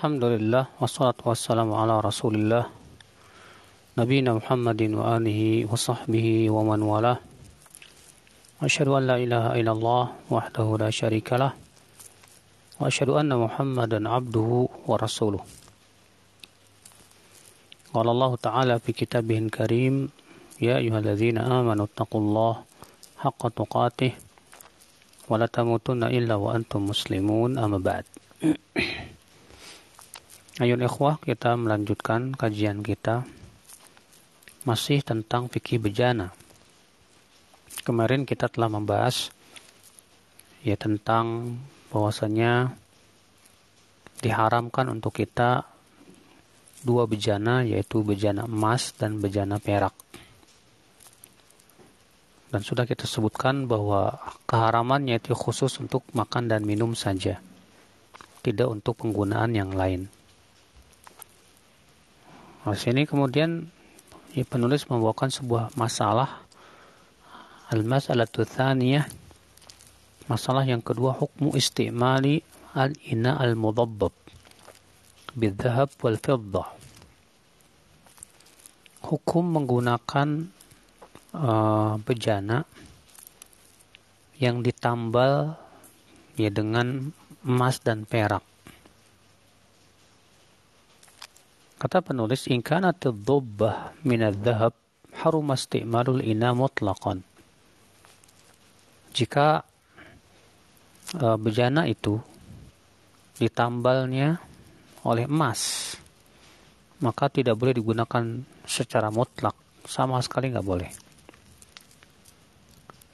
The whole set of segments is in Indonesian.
Alhamdulillah wassalatu wassalamu ala Rasulillah Nabiina Muhammadin wa alihi wa sahbihi wa man walah. Asyhadu an la ilaha illallah wahdahu la syarikalah wa asyhadu anna Muhammadan abduhu wa rasuluh. Qala Allah Ta'ala fi kitabihil karim Ya ayyuhalladzina amanu taqullaha haqqa tuqatih wa la tamutunna illa wa antum muslimun amma ba'd Ayo ikhwah kita melanjutkan kajian kita masih tentang fikih bejana. Kemarin kita telah membahas ya tentang bahwasanya diharamkan untuk kita dua bejana yaitu bejana emas dan bejana perak. Dan sudah kita sebutkan bahwa keharamannya itu khusus untuk makan dan minum saja. Tidak untuk penggunaan yang lain. Nah, sini kemudian ya, penulis membawakan sebuah masalah al-mas'alatu tsaniyah masalah yang kedua hukmu istimali al-ina al-mudabbab bidhahab wal fiddah hukum menggunakan uh, bejana yang ditambal ya dengan emas dan perak Kata penulis, "In kanat ad-dhubbah min adh-dhahab harum istimalul ina mutlaqan." Jika uh, bejana itu ditambalnya oleh emas, maka tidak boleh digunakan secara mutlak, sama sekali nggak boleh.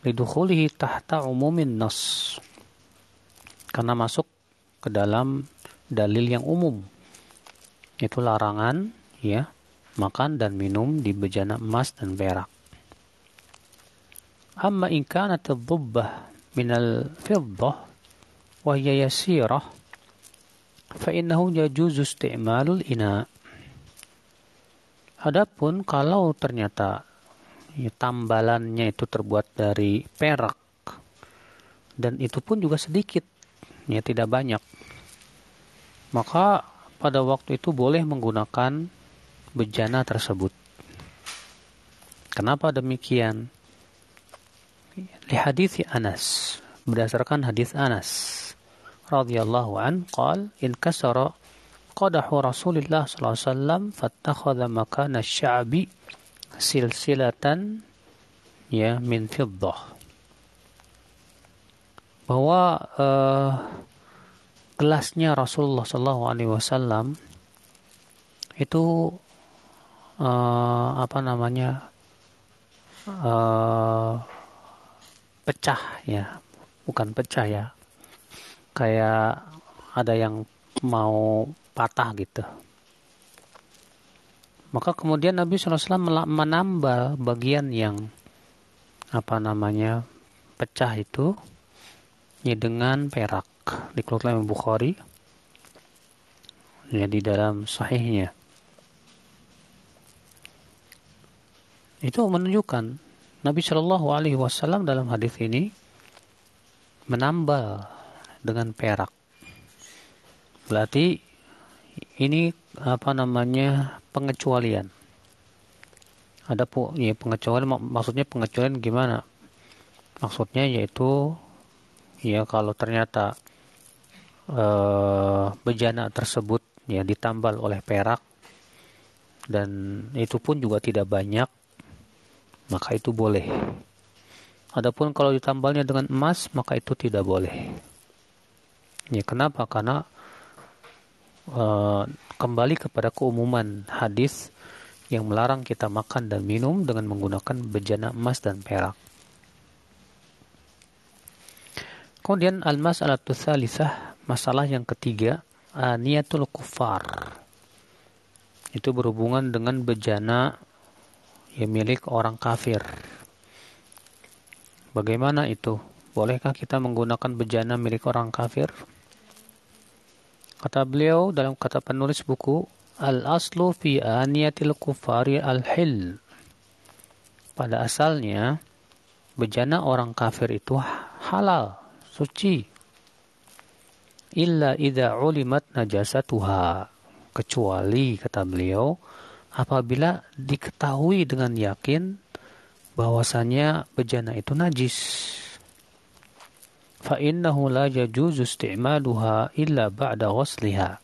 Lidukhulihi tahta umumin nas. Karena masuk ke dalam dalil yang umum itu larangan ya makan dan minum di bejana emas dan perak. Amma in kanat ad-dhubbah min al-fiddah wa hiya yasirah fa innahu yajuzu isti'malul ina. Adapun kalau ternyata ya, tambalannya itu terbuat dari perak dan itu pun juga sedikit ya tidak banyak maka pada waktu itu boleh menggunakan bejana tersebut. Kenapa demikian? Di hadis Anas, berdasarkan hadis Anas radhiyallahu an, qal in kasara qadahu Rasulullah sallallahu alaihi wasallam fattakhadha makana sya'bi silsilatan ya min fiddah. Bahwa uh, gelasnya Rasulullah Shallallahu Alaihi Wasallam itu uh, apa namanya uh, pecah ya bukan pecah ya kayak ada yang mau patah gitu. Maka kemudian Nabi SAW menambah bagian yang apa namanya pecah itu ya dengan perak dikeluarkan oleh Bukhari. Ya di dalam sahihnya. Itu menunjukkan Nabi Shallallahu Alaihi Wasallam dalam hadis ini menambal dengan perak. Berarti ini apa namanya pengecualian. Ada ya pengecualian maksudnya pengecualian gimana? Maksudnya yaitu ya kalau ternyata uh, bejana tersebut ya ditambal oleh perak. Dan itu pun juga tidak banyak maka itu boleh. Adapun kalau ditambalnya dengan emas maka itu tidak boleh. Ya kenapa? Karena uh, kembali kepada keumuman hadis yang melarang kita makan dan minum dengan menggunakan bejana emas dan perak. Kemudian al-mas'alatu tsalitsah, masalah yang ketiga, niatul kufar. Itu berhubungan dengan bejana yang milik orang kafir. Bagaimana itu? Bolehkah kita menggunakan bejana milik orang kafir? Kata beliau dalam kata penulis buku, Al-aslu fi aniyatil kufari al-hil. Pada asalnya, bejana orang kafir itu halal suci. Illa idza ulimat najasatuha kecuali kata beliau apabila diketahui dengan yakin bahwasanya bejana itu najis fa innahu la yajuzu isti'maluha illa ba'da ghusliha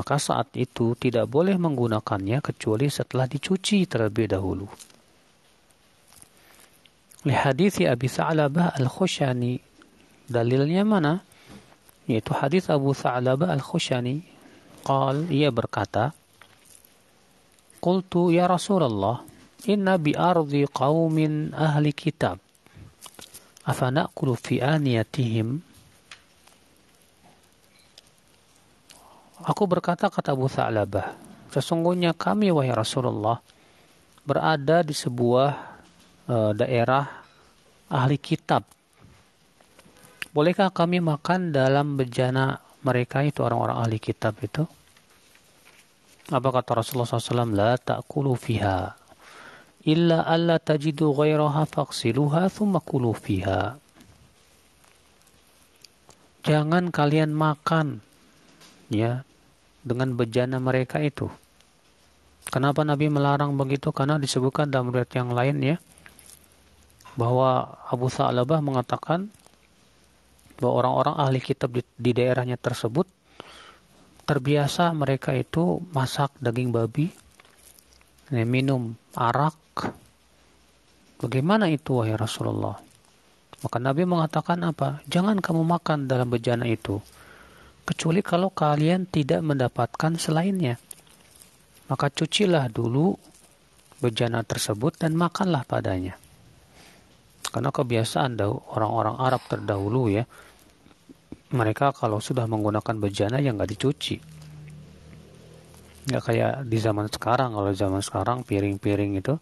maka saat itu tidak boleh menggunakannya kecuali setelah dicuci terlebih dahulu. Li hadis Abi Sa'labah Al-Khushani dalilnya mana? Yaitu hadis Abu Sa'labah Al-Khushani. Qal, ia berkata, Qultu ya Rasulullah, inna bi ardi qawmin ahli kitab. Afana'kulu fi aniyatihim Aku berkata kata Abu Tha'labah, sesungguhnya kami wahai Rasulullah berada di sebuah uh, daerah ahli kitab. Bolehkah kami makan dalam bejana mereka itu orang-orang ahli kitab itu? Apa kata Rasulullah SAW? La ta'kulu fiha. Illa alla tajidu ghairaha faqsiluha thumma kulu fiha. Jangan kalian makan ya dengan bejana mereka itu. Kenapa Nabi melarang begitu? Karena disebutkan dalam riwayat yang lain ya bahwa Abu Sa'labah mengatakan bahwa orang-orang ahli kitab di, di daerahnya tersebut terbiasa mereka itu masak daging babi, minum arak. Bagaimana itu wahai Rasulullah? Maka Nabi mengatakan apa? Jangan kamu makan dalam bejana itu kecuali kalau kalian tidak mendapatkan selainnya. Maka cucilah dulu bejana tersebut dan makanlah padanya. Karena kebiasaan orang-orang Arab terdahulu ya, mereka kalau sudah menggunakan bejana yang nggak dicuci. Nggak kayak di zaman sekarang, kalau zaman sekarang piring-piring itu,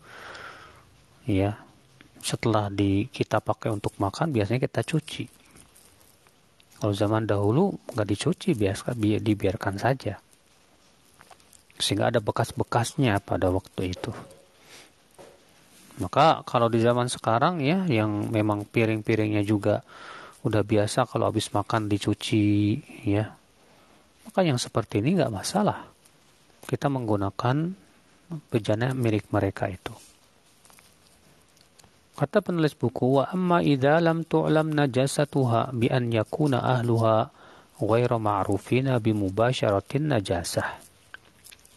ya setelah di kita pakai untuk makan biasanya kita cuci kalau zaman dahulu nggak dicuci biasa dibiarkan saja. Sehingga ada bekas-bekasnya pada waktu itu. Maka kalau di zaman sekarang ya yang memang piring-piringnya juga udah biasa kalau habis makan dicuci ya. Maka yang seperti ini nggak masalah. Kita menggunakan bejana milik mereka itu. Kata penulis buku, wa amma idza lam tu'lam najasatuha bi an yakuna ahluha ghairu ma'rufina bi mubasharatin najasah.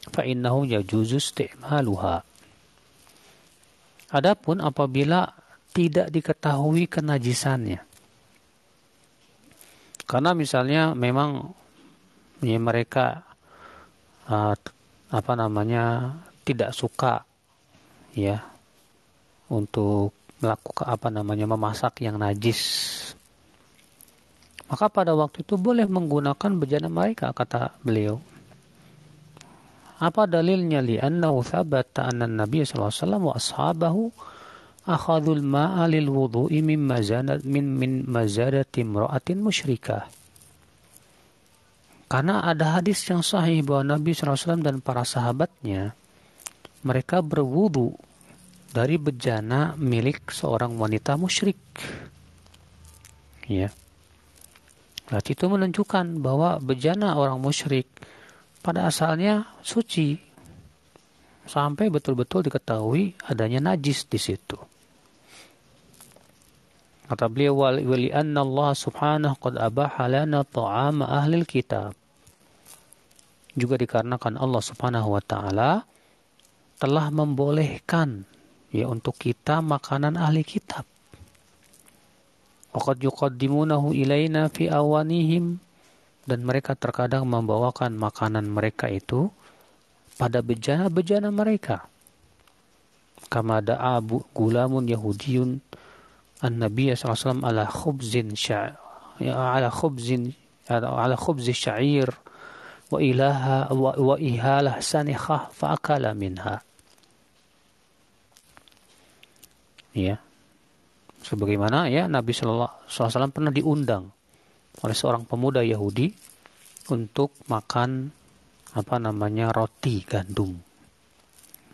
Fa innahu yajuzu isti'maluha. Adapun apabila tidak diketahui kenajisannya. Karena misalnya memang ya mereka uh, apa namanya tidak suka ya untuk melakukan apa namanya memasak yang najis. Maka pada waktu itu boleh menggunakan bejana mereka kata beliau. Apa dalilnya? Li annahu thabata anna nabi sallallahu alaihi wasallam wa ashabahu akhadul ma'a lil wudu'i min mazanat min min imra'atin musyrikah karena ada hadis yang sahih bahwa Nabi SAW dan para sahabatnya mereka berwudu dari bejana milik seorang wanita musyrik. Ya. Berarti itu menunjukkan bahwa bejana orang musyrik pada asalnya suci sampai betul-betul diketahui adanya najis di situ. Kata beliau wali anna Allah subhanahu qad abaha lana ta'ama ahli kitab. Juga dikarenakan Allah subhanahu wa ta'ala telah membolehkan ya untuk kita makanan ahli kitab. Waqad yuqaddimunahu ilaina fi awanihim dan mereka terkadang membawakan makanan mereka itu pada bejana-bejana mereka. Kama da'a gulamun yahudiyun an-nabiy sallallahu ala khubzin sya ya, ala khubzin ala khubz sya'ir wa ilaha wa, wa ihalah sanikhah fa akala minha. ya. Sebagaimana ya Nabi Wasallam pernah diundang oleh seorang pemuda Yahudi untuk makan apa namanya roti gandum.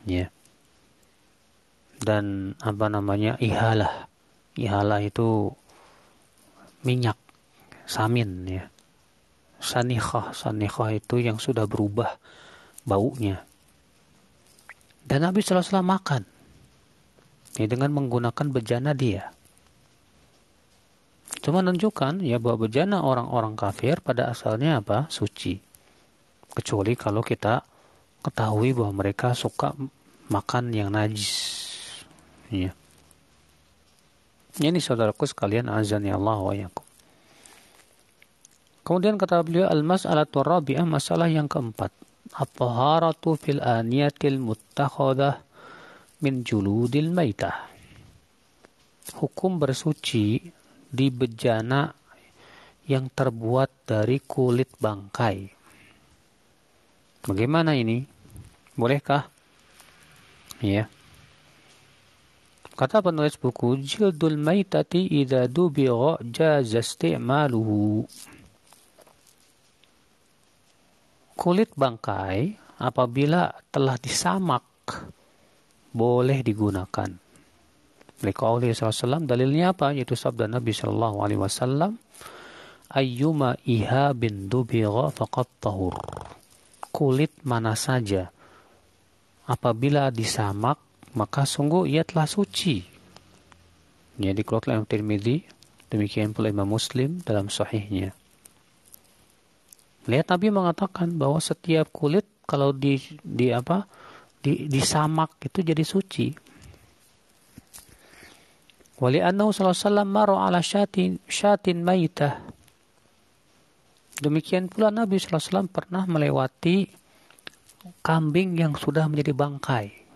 Ya. Dan apa namanya ihalah ihalah itu minyak samin ya Sanikhah, sanikhah itu yang sudah berubah baunya. Dan Nabi SAW makan. Ya, dengan menggunakan bejana dia. Cuma menunjukkan ya bahwa bejana orang-orang kafir pada asalnya apa? Suci. Kecuali kalau kita ketahui bahwa mereka suka makan yang najis. Ya. Ini saudaraku sekalian azan ya Allah wa yakum. Kemudian kata beliau al-mas'alatu rabi'ah masalah yang keempat. At-taharatu fil aniyatil muttakhadah min juludil maitah. Hukum bersuci di bejana yang terbuat dari kulit bangkai. Bagaimana ini? Bolehkah? Ya. Kata penulis buku, jildul maitati idza dubigha jaza isti'maluhu. kulit bangkai apabila telah disamak boleh digunakan. Liqauli SAW dalilnya apa? Yaitu sabda Nabi Shallallahu Alaihi Wasallam, Ayyuma iha bin dubigha faqat tahur. Kulit mana saja apabila disamak maka sungguh ia telah suci. Jadi dikeluarkan oleh Tirmidzi, demikian pula Imam Muslim dalam sahihnya. Lihat Nabi mengatakan bahwa setiap kulit kalau di di apa di disamak itu jadi suci. Wali annahu sallallahu maro ala syatin syatin maitah. Demikian pula Nabi SAW pernah melewati kambing yang sudah menjadi bangkai.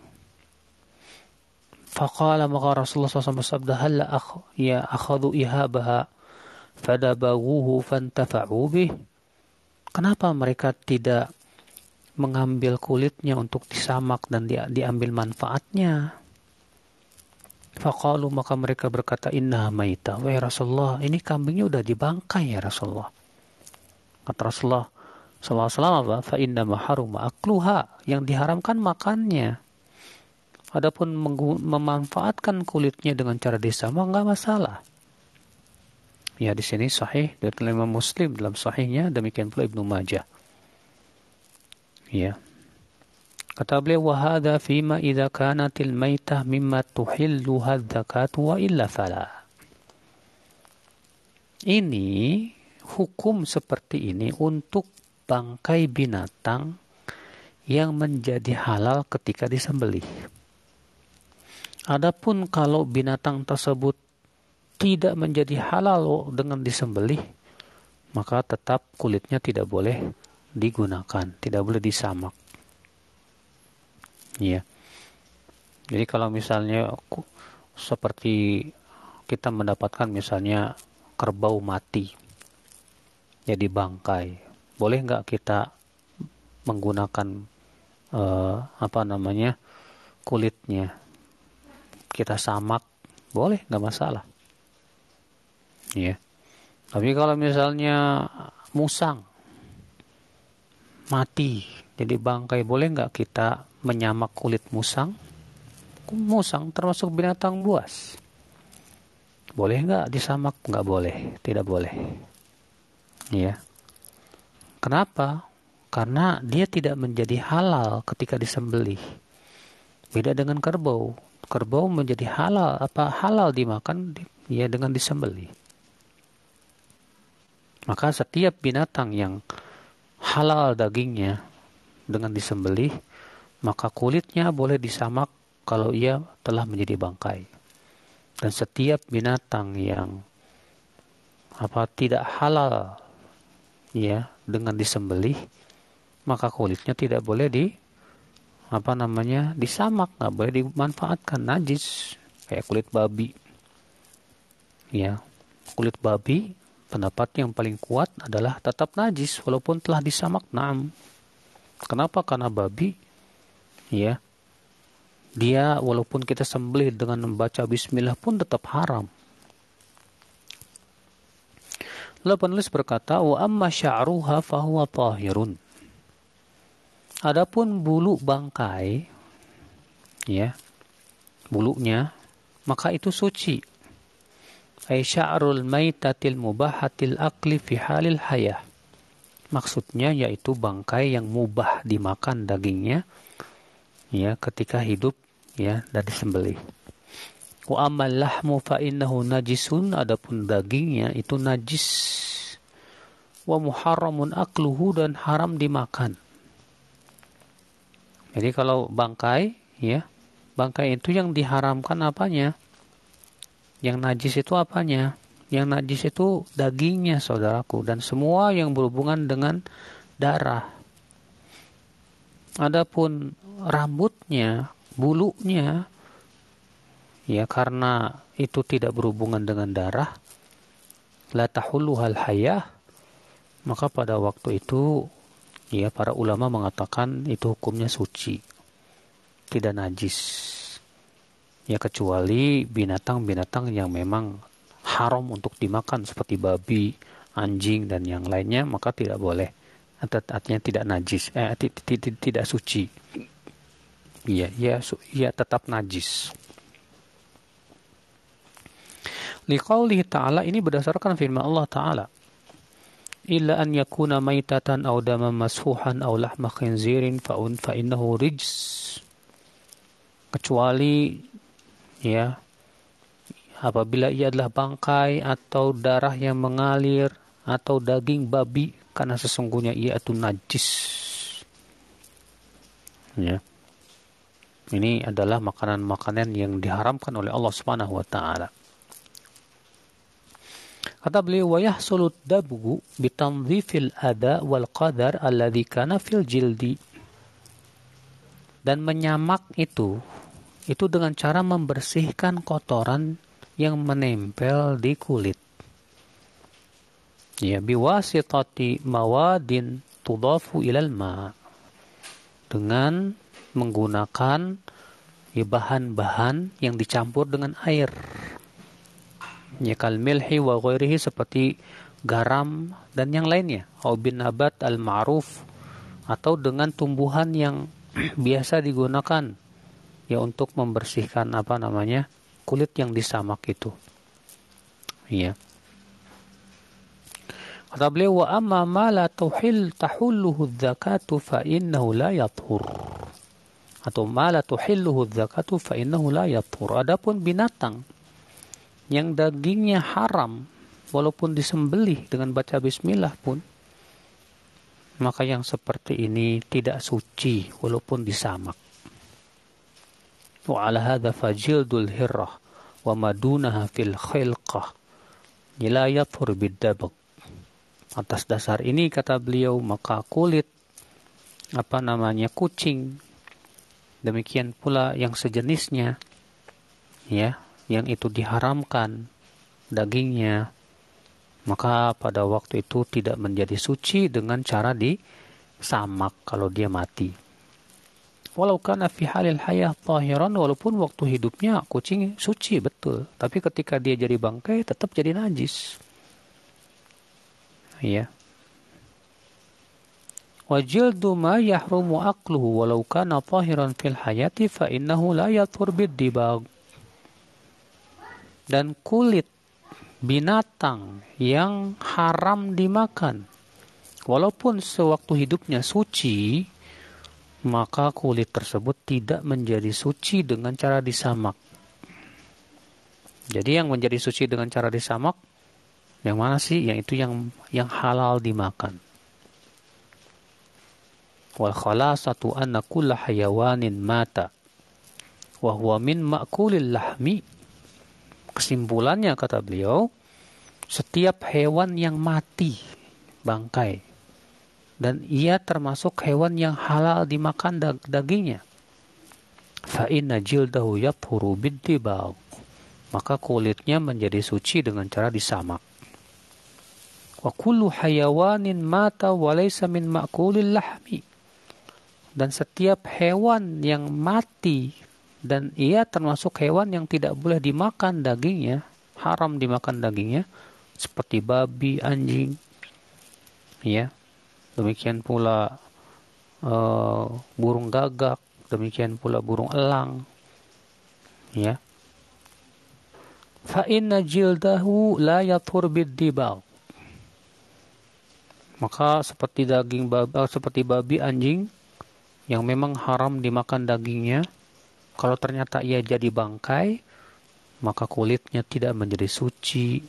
Faqala maka Rasulullah SAW bersabda, Halla akh, ya akhadu ihabaha fadabaguhu fantafa'u bih Kenapa mereka tidak mengambil kulitnya untuk disamak dan di, diambil manfaatnya? Faqalu maka mereka berkata inna maita. Wahai Rasulullah, ini kambingnya udah dibangkai ya Rasulullah. Kata Rasulullah sallallahu alaihi wasallam apa? Fa inna maharuma akluha yang diharamkan makannya. Adapun memanfaatkan kulitnya dengan cara disamak enggak masalah. Ya di sini sahih dari Imam Muslim dalam sahihnya demikian pula Ibnu Majah. Ya. Kata beliau wahada fima idza kanatil maitah mimma tuhilluha dzakatu wa illa fala. Ini hukum seperti ini untuk bangkai binatang yang menjadi halal ketika disembelih. Adapun kalau binatang tersebut tidak menjadi halal dengan disembelih, maka tetap kulitnya tidak boleh digunakan, tidak boleh disamak. Ya. Jadi kalau misalnya seperti kita mendapatkan misalnya kerbau mati jadi bangkai, boleh nggak kita menggunakan uh, apa namanya kulitnya kita samak boleh nggak masalah Ya. Tapi kalau misalnya musang mati jadi bangkai boleh nggak kita menyamak kulit musang? Musang termasuk binatang buas. Boleh nggak disamak? Nggak boleh, tidak boleh. Ya. Kenapa? Karena dia tidak menjadi halal ketika disembelih. Beda dengan kerbau. Kerbau menjadi halal apa halal dimakan ya dengan disembelih. Maka setiap binatang yang halal dagingnya dengan disembelih, maka kulitnya boleh disamak kalau ia telah menjadi bangkai. Dan setiap binatang yang apa tidak halal ya dengan disembelih, maka kulitnya tidak boleh di apa namanya disamak, nggak boleh dimanfaatkan najis kayak kulit babi. Ya, kulit babi pendapat yang paling kuat adalah tetap najis walaupun telah disamak naam. Kenapa? Karena babi ya dia walaupun kita sembelih dengan membaca bismillah pun tetap haram. Lalu penulis berkata, "Wa amma sya'ruha fahuwa tahirun." Adapun bulu bangkai ya, bulunya maka itu suci ay maitatil mubahatil akli fi halil hayah maksudnya yaitu bangkai yang mubah dimakan dagingnya ya ketika hidup ya dan disembelih. Wa amal lahmu fa innahu najisun adapun dagingnya itu najis. Wa muharramun akluhu dan haram dimakan. Jadi kalau bangkai ya, bangkai itu yang diharamkan apanya? Yang najis itu apanya? Yang najis itu dagingnya saudaraku dan semua yang berhubungan dengan darah. Adapun rambutnya, bulunya, ya karena itu tidak berhubungan dengan darah, la tahulluhal hayah, maka pada waktu itu ya para ulama mengatakan itu hukumnya suci, tidak najis. Ya kecuali binatang-binatang yang memang haram untuk dimakan seperti babi, anjing dan yang lainnya maka tidak boleh. Artinya tidak najis, eh, tidak suci. Iya, ya, ya tetap najis. Liqaulihi ta'ala ini berdasarkan firman Allah ta'ala. Illa an yakuna maitatan aw daman masfuhan aw lahma khinzirin fa'un fa innahu rijs. Kecuali ya apabila ia adalah bangkai atau darah yang mengalir atau daging babi karena sesungguhnya ia itu najis. Ya. Ini adalah makanan-makanan yang diharamkan oleh Allah Subhanahu wa taala. Kata beliau, "Wa yahsulu dabgu bitanzifil ada wal qadar alladhi kana fil jildi." Dan menyamak itu itu dengan cara membersihkan kotoran yang menempel di kulit. Ya, biwasitati mawadin tudafu ilal ma. Dengan menggunakan ya, bahan-bahan yang dicampur dengan air. Ya, kal milhi wa ghairihi seperti garam dan yang lainnya. Au bin nabat al-ma'ruf atau dengan tumbuhan yang biasa digunakan ya untuk membersihkan apa namanya kulit yang disamak itu. Iya. Kata beliau wa amma ma la tuhil tahulluhu dzakatu fa innahu la yathur. Atau ma la tuhilluhu dzakatu fa innahu la yathur. Adapun binatang yang dagingnya haram walaupun disembelih dengan baca bismillah pun maka yang seperti ini tidak suci walaupun disamak. Wa ala fajildul hirrah wa madunaha fil khilqah la yathur atas dasar ini kata beliau maka kulit apa namanya kucing demikian pula yang sejenisnya ya yang itu diharamkan dagingnya maka pada waktu itu tidak menjadi suci dengan cara disamak kalau dia mati. Walau kana fi halil hayah tahiran walaupun waktu hidupnya kucing suci betul. Tapi ketika dia jadi bangkai tetap jadi najis. Ya wajildu ma yahrumu aqluhu walau kana tahiran fil hayati fa innahu la yathur bidibag dan kulit binatang yang haram dimakan walaupun sewaktu hidupnya suci maka kulit tersebut tidak menjadi suci dengan cara disamak. Jadi yang menjadi suci dengan cara disamak yang mana sih? Yang itu yang yang halal dimakan. Wal khalasatu anna kulla hayawanin mata wa huwa min ma'kulil lahmi. Kesimpulannya kata beliau, setiap hewan yang mati bangkai dan ia termasuk hewan yang halal dimakan dag dagingnya. Fa inna jildahu yathuru. Maka kulitnya menjadi suci dengan cara disamak. Wa kullu hayawanin mata wa min ma'kulil lahmi. Dan setiap hewan yang mati dan ia termasuk hewan yang tidak boleh dimakan dagingnya, haram dimakan dagingnya, seperti babi, anjing, ya, demikian pula uh, burung gagak, demikian pula burung elang. Ya. Fa inna jildahu la yathur bidibal. Maka seperti daging babi, eh, seperti babi anjing yang memang haram dimakan dagingnya, kalau ternyata ia jadi bangkai, maka kulitnya tidak menjadi suci.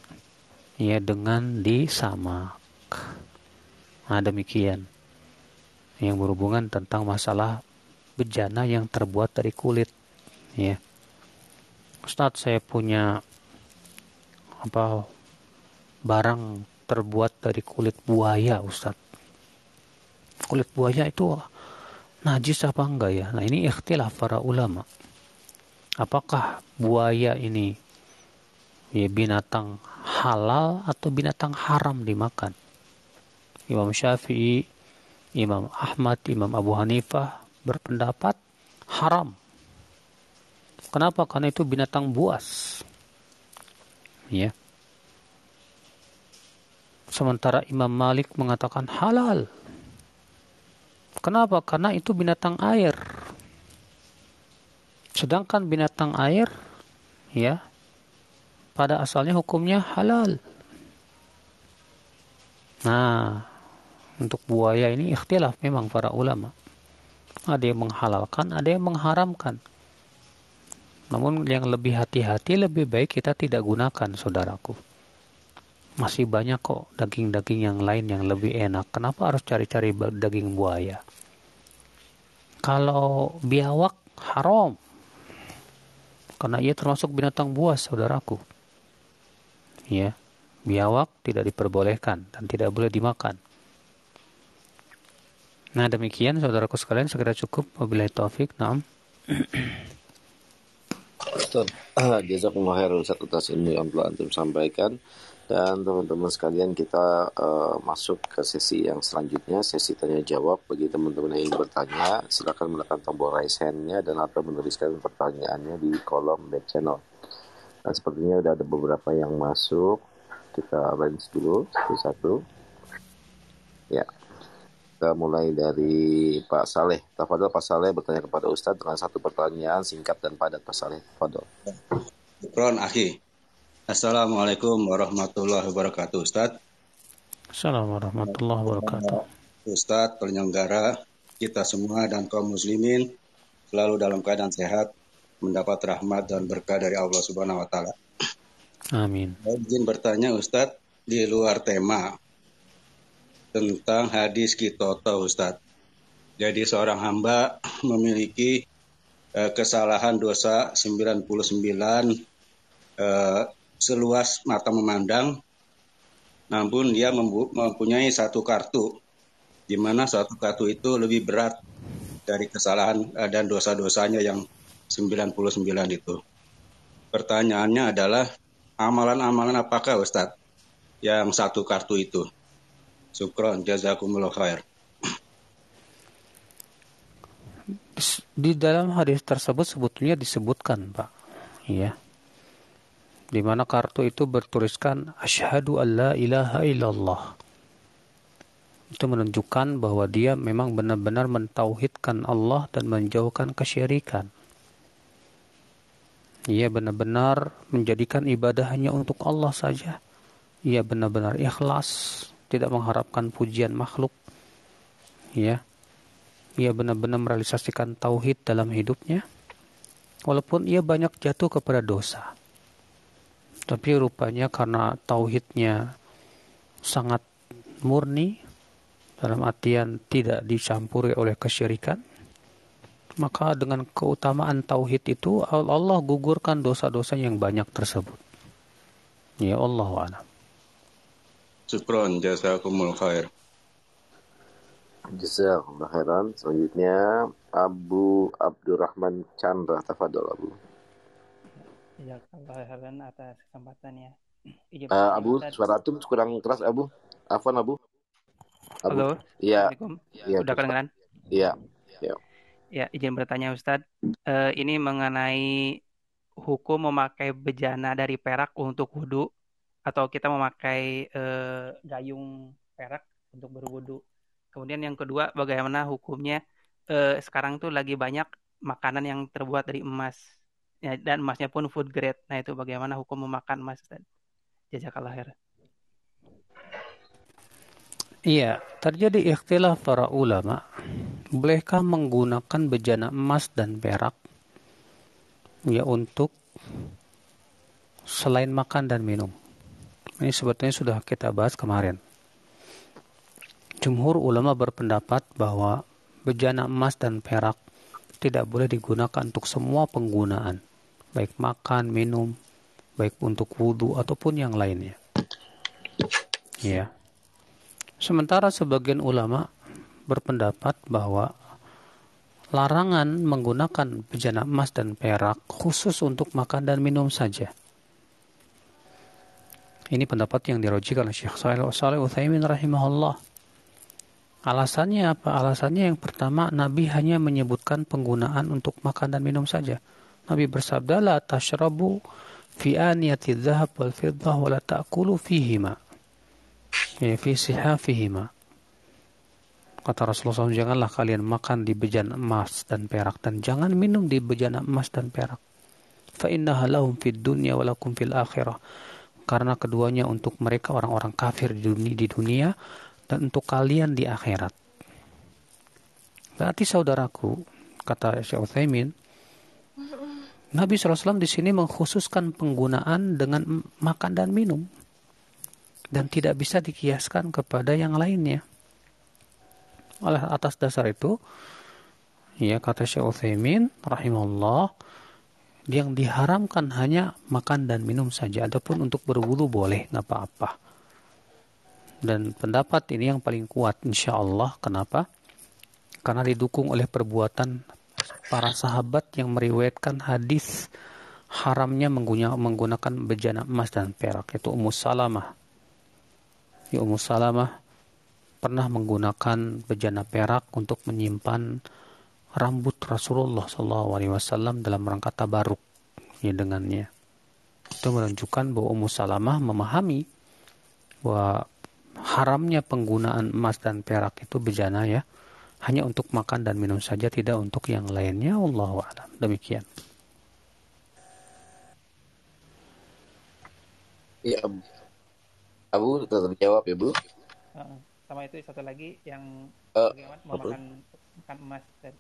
Ya dengan disamak. Nah, demikian yang berhubungan tentang masalah bejana yang terbuat dari kulit. Ya. Ustadz saya punya apa barang terbuat dari kulit buaya Ustadz. Kulit buaya itu najis apa enggak ya? Nah ini ikhtilaf para ulama apakah buaya ini ya binatang halal atau binatang haram dimakan Imam Syafi'i Imam Ahmad Imam Abu Hanifah berpendapat haram kenapa karena itu binatang buas ya Sementara Imam Malik mengatakan halal. Kenapa? Karena itu binatang air. Sedangkan binatang air ya pada asalnya hukumnya halal. Nah, untuk buaya ini ikhtilaf memang para ulama. Ada yang menghalalkan, ada yang mengharamkan. Namun yang lebih hati-hati lebih baik kita tidak gunakan saudaraku masih banyak kok daging-daging yang lain yang lebih enak. Kenapa harus cari-cari daging buaya? Kalau biawak haram. Karena ia termasuk binatang buas, saudaraku. Ya, biawak tidak diperbolehkan dan tidak boleh dimakan. Nah, demikian saudaraku sekalian segera cukup wabillahi taufik. Naam. Ustaz, jazakumullah khairan Ustaz atas ilmu yang telah antum sampaikan. Dan teman-teman sekalian kita uh, masuk ke sesi yang selanjutnya, sesi tanya jawab. Bagi teman-teman yang ingin bertanya, silakan menekan tombol raise hand-nya dan atau menuliskan pertanyaannya di kolom back channel. Dan sepertinya sudah ada beberapa yang masuk. Kita range dulu satu-satu. Ya. Kita mulai dari Pak Saleh. Tafadol Pak Saleh bertanya kepada Ustadz dengan satu pertanyaan singkat dan padat Pak Saleh. Tafadol. Syukron, akhi. Assalamualaikum warahmatullahi wabarakatuh, Ustaz. Assalamualaikum warahmatullahi wabarakatuh. Ustaz, penyelenggara, kita semua dan kaum muslimin selalu dalam keadaan sehat, mendapat rahmat dan berkah dari Allah Subhanahu wa taala. Amin. Saya izin bertanya Ustaz di luar tema tentang hadis kitoto Ustaz. Jadi seorang hamba memiliki uh, kesalahan dosa 99 uh, seluas mata memandang, namun dia mempunyai satu kartu, di mana satu kartu itu lebih berat dari kesalahan eh, dan dosa-dosanya yang 99 itu. Pertanyaannya adalah amalan-amalan apakah Ustadz yang satu kartu itu? Syukron, jazakumullah khair. Di dalam hadis tersebut sebetulnya disebutkan, Pak. Ya di mana kartu itu bertuliskan asyhadu alla ilaha illallah. Itu menunjukkan bahwa dia memang benar-benar mentauhidkan Allah dan menjauhkan kesyirikan. Ia benar-benar menjadikan ibadah hanya untuk Allah saja. Ia benar-benar ikhlas, tidak mengharapkan pujian makhluk. Ya. Ia benar-benar merealisasikan tauhid dalam hidupnya. Walaupun ia banyak jatuh kepada dosa tapi rupanya karena tauhidnya sangat murni dalam artian tidak dicampuri oleh kesyirikan maka dengan keutamaan tauhid itu Allah gugurkan dosa-dosa yang banyak tersebut. Ya Allah alam. Syukron jazakumul khair. Jazakumullah khairan. Selanjutnya Abu Abdurrahman Chandra tafadhol Abu Ya, kalau heran atas kesempatannya. Uh, Abu, suara tuh kurang keras Abu. Afwan Abu. Abu. Halo. Iya. Ya, Udah kedengeran? Iya. Ya. Ya, izin bertanya Ustadz. Uh, ini mengenai hukum memakai bejana dari perak untuk wudhu atau kita memakai uh, gayung perak untuk berwudhu. Kemudian yang kedua, bagaimana hukumnya uh, sekarang tuh lagi banyak makanan yang terbuat dari emas ya, dan emasnya pun food grade. Nah itu bagaimana hukum memakan emas dan jazakallah khair. Iya, terjadi ikhtilaf para ulama. Bolehkah menggunakan bejana emas dan perak ya untuk selain makan dan minum? Ini sebetulnya sudah kita bahas kemarin. Jumhur ulama berpendapat bahwa bejana emas dan perak tidak boleh digunakan untuk semua penggunaan, baik makan, minum, baik untuk wudhu ataupun yang lainnya. Ya. Sementara sebagian ulama berpendapat bahwa larangan menggunakan bejana emas dan perak khusus untuk makan dan minum saja. Ini pendapat yang dirojikan oleh Syekh Saleh Utsaimin rahimahullah. Alasannya apa? Alasannya yang pertama Nabi hanya menyebutkan penggunaan untuk makan dan minum saja. Nabi bersabda la tashrabu fi aniyati dhahab wal fiddah wa la ta'kulu fihima ya, fi sihafihima. Kata Rasulullah SAW, janganlah kalian makan di bejana emas dan perak dan jangan minum di bejana emas dan perak. Fa innaha lahum fid dunya wa lakum fil akhirah. Karena keduanya untuk mereka orang-orang kafir di dunia, di dunia dan untuk kalian di akhirat. Berarti saudaraku, kata Syekh Utsaimin, Nabi SAW di sini mengkhususkan penggunaan dengan makan dan minum dan tidak bisa dikiaskan kepada yang lainnya. Oleh atas dasar itu, ya kata Syekh Utsaimin rahimahullah, yang diharamkan hanya makan dan minum saja. Adapun untuk berwudu boleh, nggak apa-apa. Dan pendapat ini yang paling kuat insya Allah. Kenapa? Karena didukung oleh perbuatan para sahabat yang meriwayatkan hadis haramnya menggunakan bejana emas dan perak. Itu Ummu Salamah ya Ummu Salamah pernah menggunakan bejana perak untuk menyimpan rambut Rasulullah SAW dalam rangka tabaruk ya dengannya. Itu menunjukkan bahwa Ummu Salamah memahami bahwa haramnya penggunaan emas dan perak itu bejana ya hanya untuk makan dan minum saja tidak untuk yang lainnya. Allah alam. Demikian. Ya Abu tetap jawab ya Bu. sama itu satu lagi yang uh, bagaimana memakan makan emas dan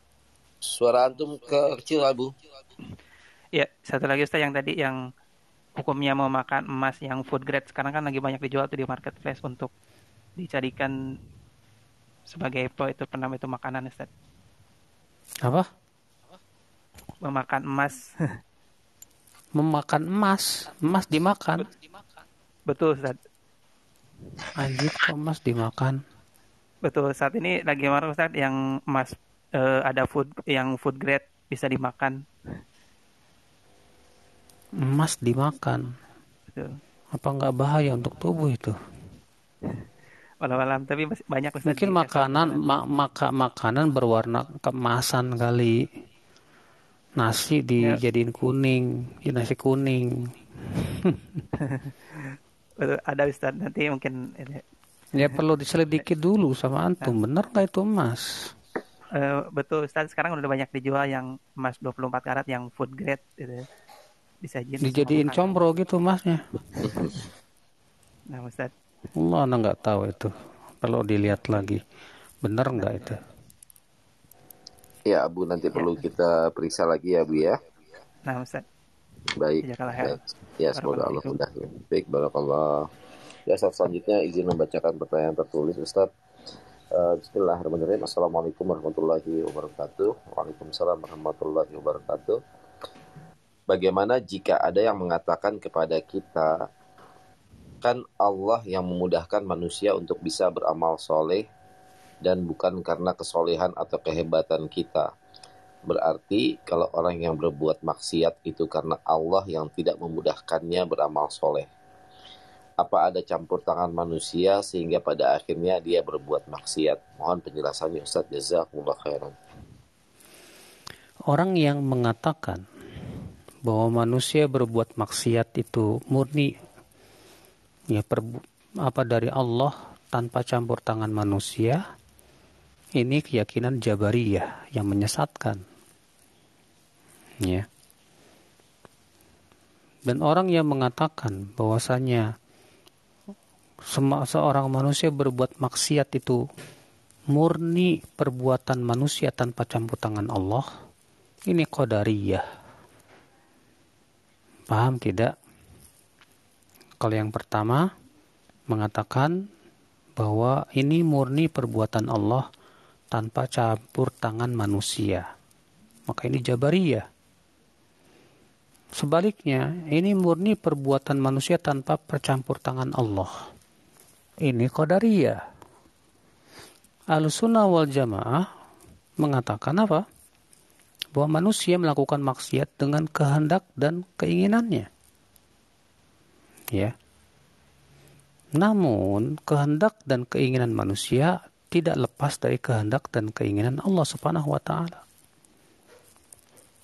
suara antum ke kecil Abu. Ya, satu lagi Ustaz yang tadi yang hukumnya mau makan emas yang food grade. Sekarang kan lagi banyak dijual tuh di marketplace untuk dicarikan sebagai apa itu pernah itu makanan Ustaz. Apa? Memakan emas. Memakan emas, emas dimakan. Betul Ustaz. Anjir kok emas dimakan? Betul, saat ini lagi marah Ustaz yang emas uh, ada food yang food grade bisa dimakan. Emas dimakan. Betul. Apa nggak bahaya untuk tubuh itu? Walau-walam, tapi masih banyak Ustaz. Mungkin makanan ma maka makanan berwarna keemasan kali. Nasi dijadiin ya. kuning, ya nasi kuning. ada Ustaz nanti mungkin ya perlu diselidiki dulu sama antum. Benar nggak itu emas uh, betul Ustaz. Sekarang udah banyak dijual yang emas 24 karat yang food grade gitu disajin dijadiin combro gitu emasnya nah Ustaz Allah anda nggak tahu itu perlu dilihat lagi benar nggak itu ya Abu nanti perlu kita periksa lagi ya Bu ya nah Ustaz Baik. Baik. Ya, semoga Allah mudahkan. Baik, barakallah. Ya, saat selanjutnya izin membacakan pertanyaan tertulis, Ustaz. Uh, Bismillahirrahmanirrahim. Assalamualaikum warahmatullahi wabarakatuh. Waalaikumsalam warahmatullahi wabarakatuh. Bagaimana jika ada yang mengatakan kepada kita, kan Allah yang memudahkan manusia untuk bisa beramal soleh dan bukan karena kesolehan atau kehebatan kita. Berarti kalau orang yang berbuat maksiat itu karena Allah yang tidak memudahkannya beramal soleh. Apa ada campur tangan manusia sehingga pada akhirnya dia berbuat maksiat? Mohon penjelasannya Ustaz Jazakumullah khairan. Orang yang mengatakan bahwa manusia berbuat maksiat itu murni ya per, apa dari Allah tanpa campur tangan manusia ini keyakinan Jabariyah yang menyesatkan ya. Dan orang yang mengatakan bahwasanya seorang manusia berbuat maksiat itu murni perbuatan manusia tanpa campur tangan Allah, ini qadariyah. Paham tidak? Kalau yang pertama mengatakan bahwa ini murni perbuatan Allah tanpa campur tangan manusia. Maka ini jabariyah. Sebaliknya, ini murni perbuatan manusia tanpa percampur tangan Allah. Ini qadariyah. Al-Sunnah wal Jamaah mengatakan apa? Bahwa manusia melakukan maksiat dengan kehendak dan keinginannya. Ya. Namun, kehendak dan keinginan manusia tidak lepas dari kehendak dan keinginan Allah Subhanahu wa taala.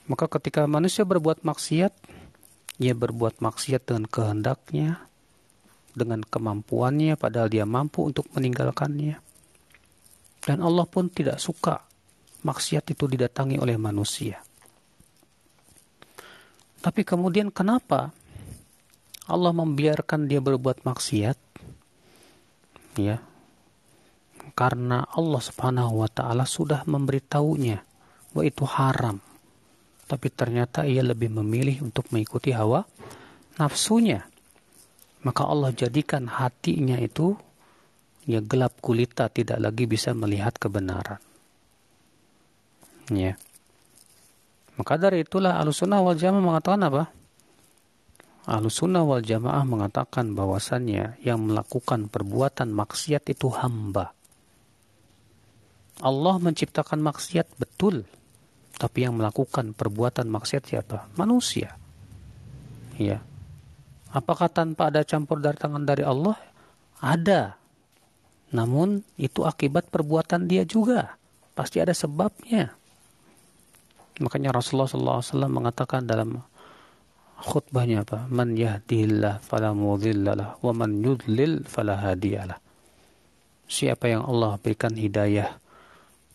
Maka ketika manusia berbuat maksiat, ia berbuat maksiat dengan kehendaknya, dengan kemampuannya padahal dia mampu untuk meninggalkannya. Dan Allah pun tidak suka maksiat itu didatangi oleh manusia. Tapi kemudian kenapa Allah membiarkan dia berbuat maksiat? Ya. Karena Allah Subhanahu wa taala sudah memberitahunya bahwa itu haram. Tapi ternyata ia lebih memilih untuk mengikuti hawa nafsunya. Maka Allah jadikan hatinya itu ya gelap kulita tidak lagi bisa melihat kebenaran. Ya. Maka dari itulah Ahlussunnah wal Jamaah mengatakan apa? Ahlussunnah wal Jamaah mengatakan bahwasannya yang melakukan perbuatan maksiat itu hamba. Allah menciptakan maksiat betul, tapi yang melakukan perbuatan maksiat siapa? Manusia. Ya. Apakah tanpa ada campur dari tangan dari Allah? Ada. Namun itu akibat perbuatan dia juga. Pasti ada sebabnya. Makanya Rasulullah SAW mengatakan dalam khutbahnya apa? Man yahdihillah fala mudhillalah wa man yudlil fala hadiyalah. Siapa yang Allah berikan hidayah,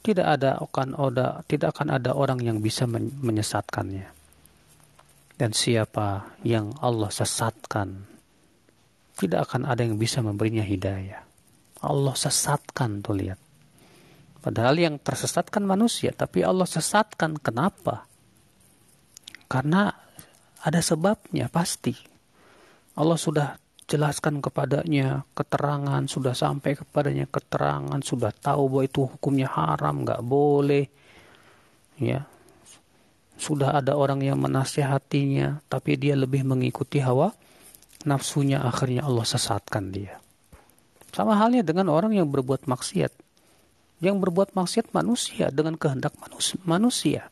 tidak ada akan ada tidak akan ada orang yang bisa menyesatkannya. Dan siapa yang Allah sesatkan, tidak akan ada yang bisa memberinya hidayah. Allah sesatkan tuh lihat. Padahal yang tersesatkan manusia, tapi Allah sesatkan. Kenapa? Karena ada sebabnya pasti. Allah sudah jelaskan kepadanya keterangan, sudah sampai kepadanya keterangan, sudah tahu bahwa itu hukumnya haram, nggak boleh. Ya, sudah ada orang yang menasihatinya, tapi dia lebih mengikuti hawa nafsunya, akhirnya Allah sesatkan dia. Sama halnya dengan orang yang berbuat maksiat. Yang berbuat maksiat manusia dengan kehendak manusia.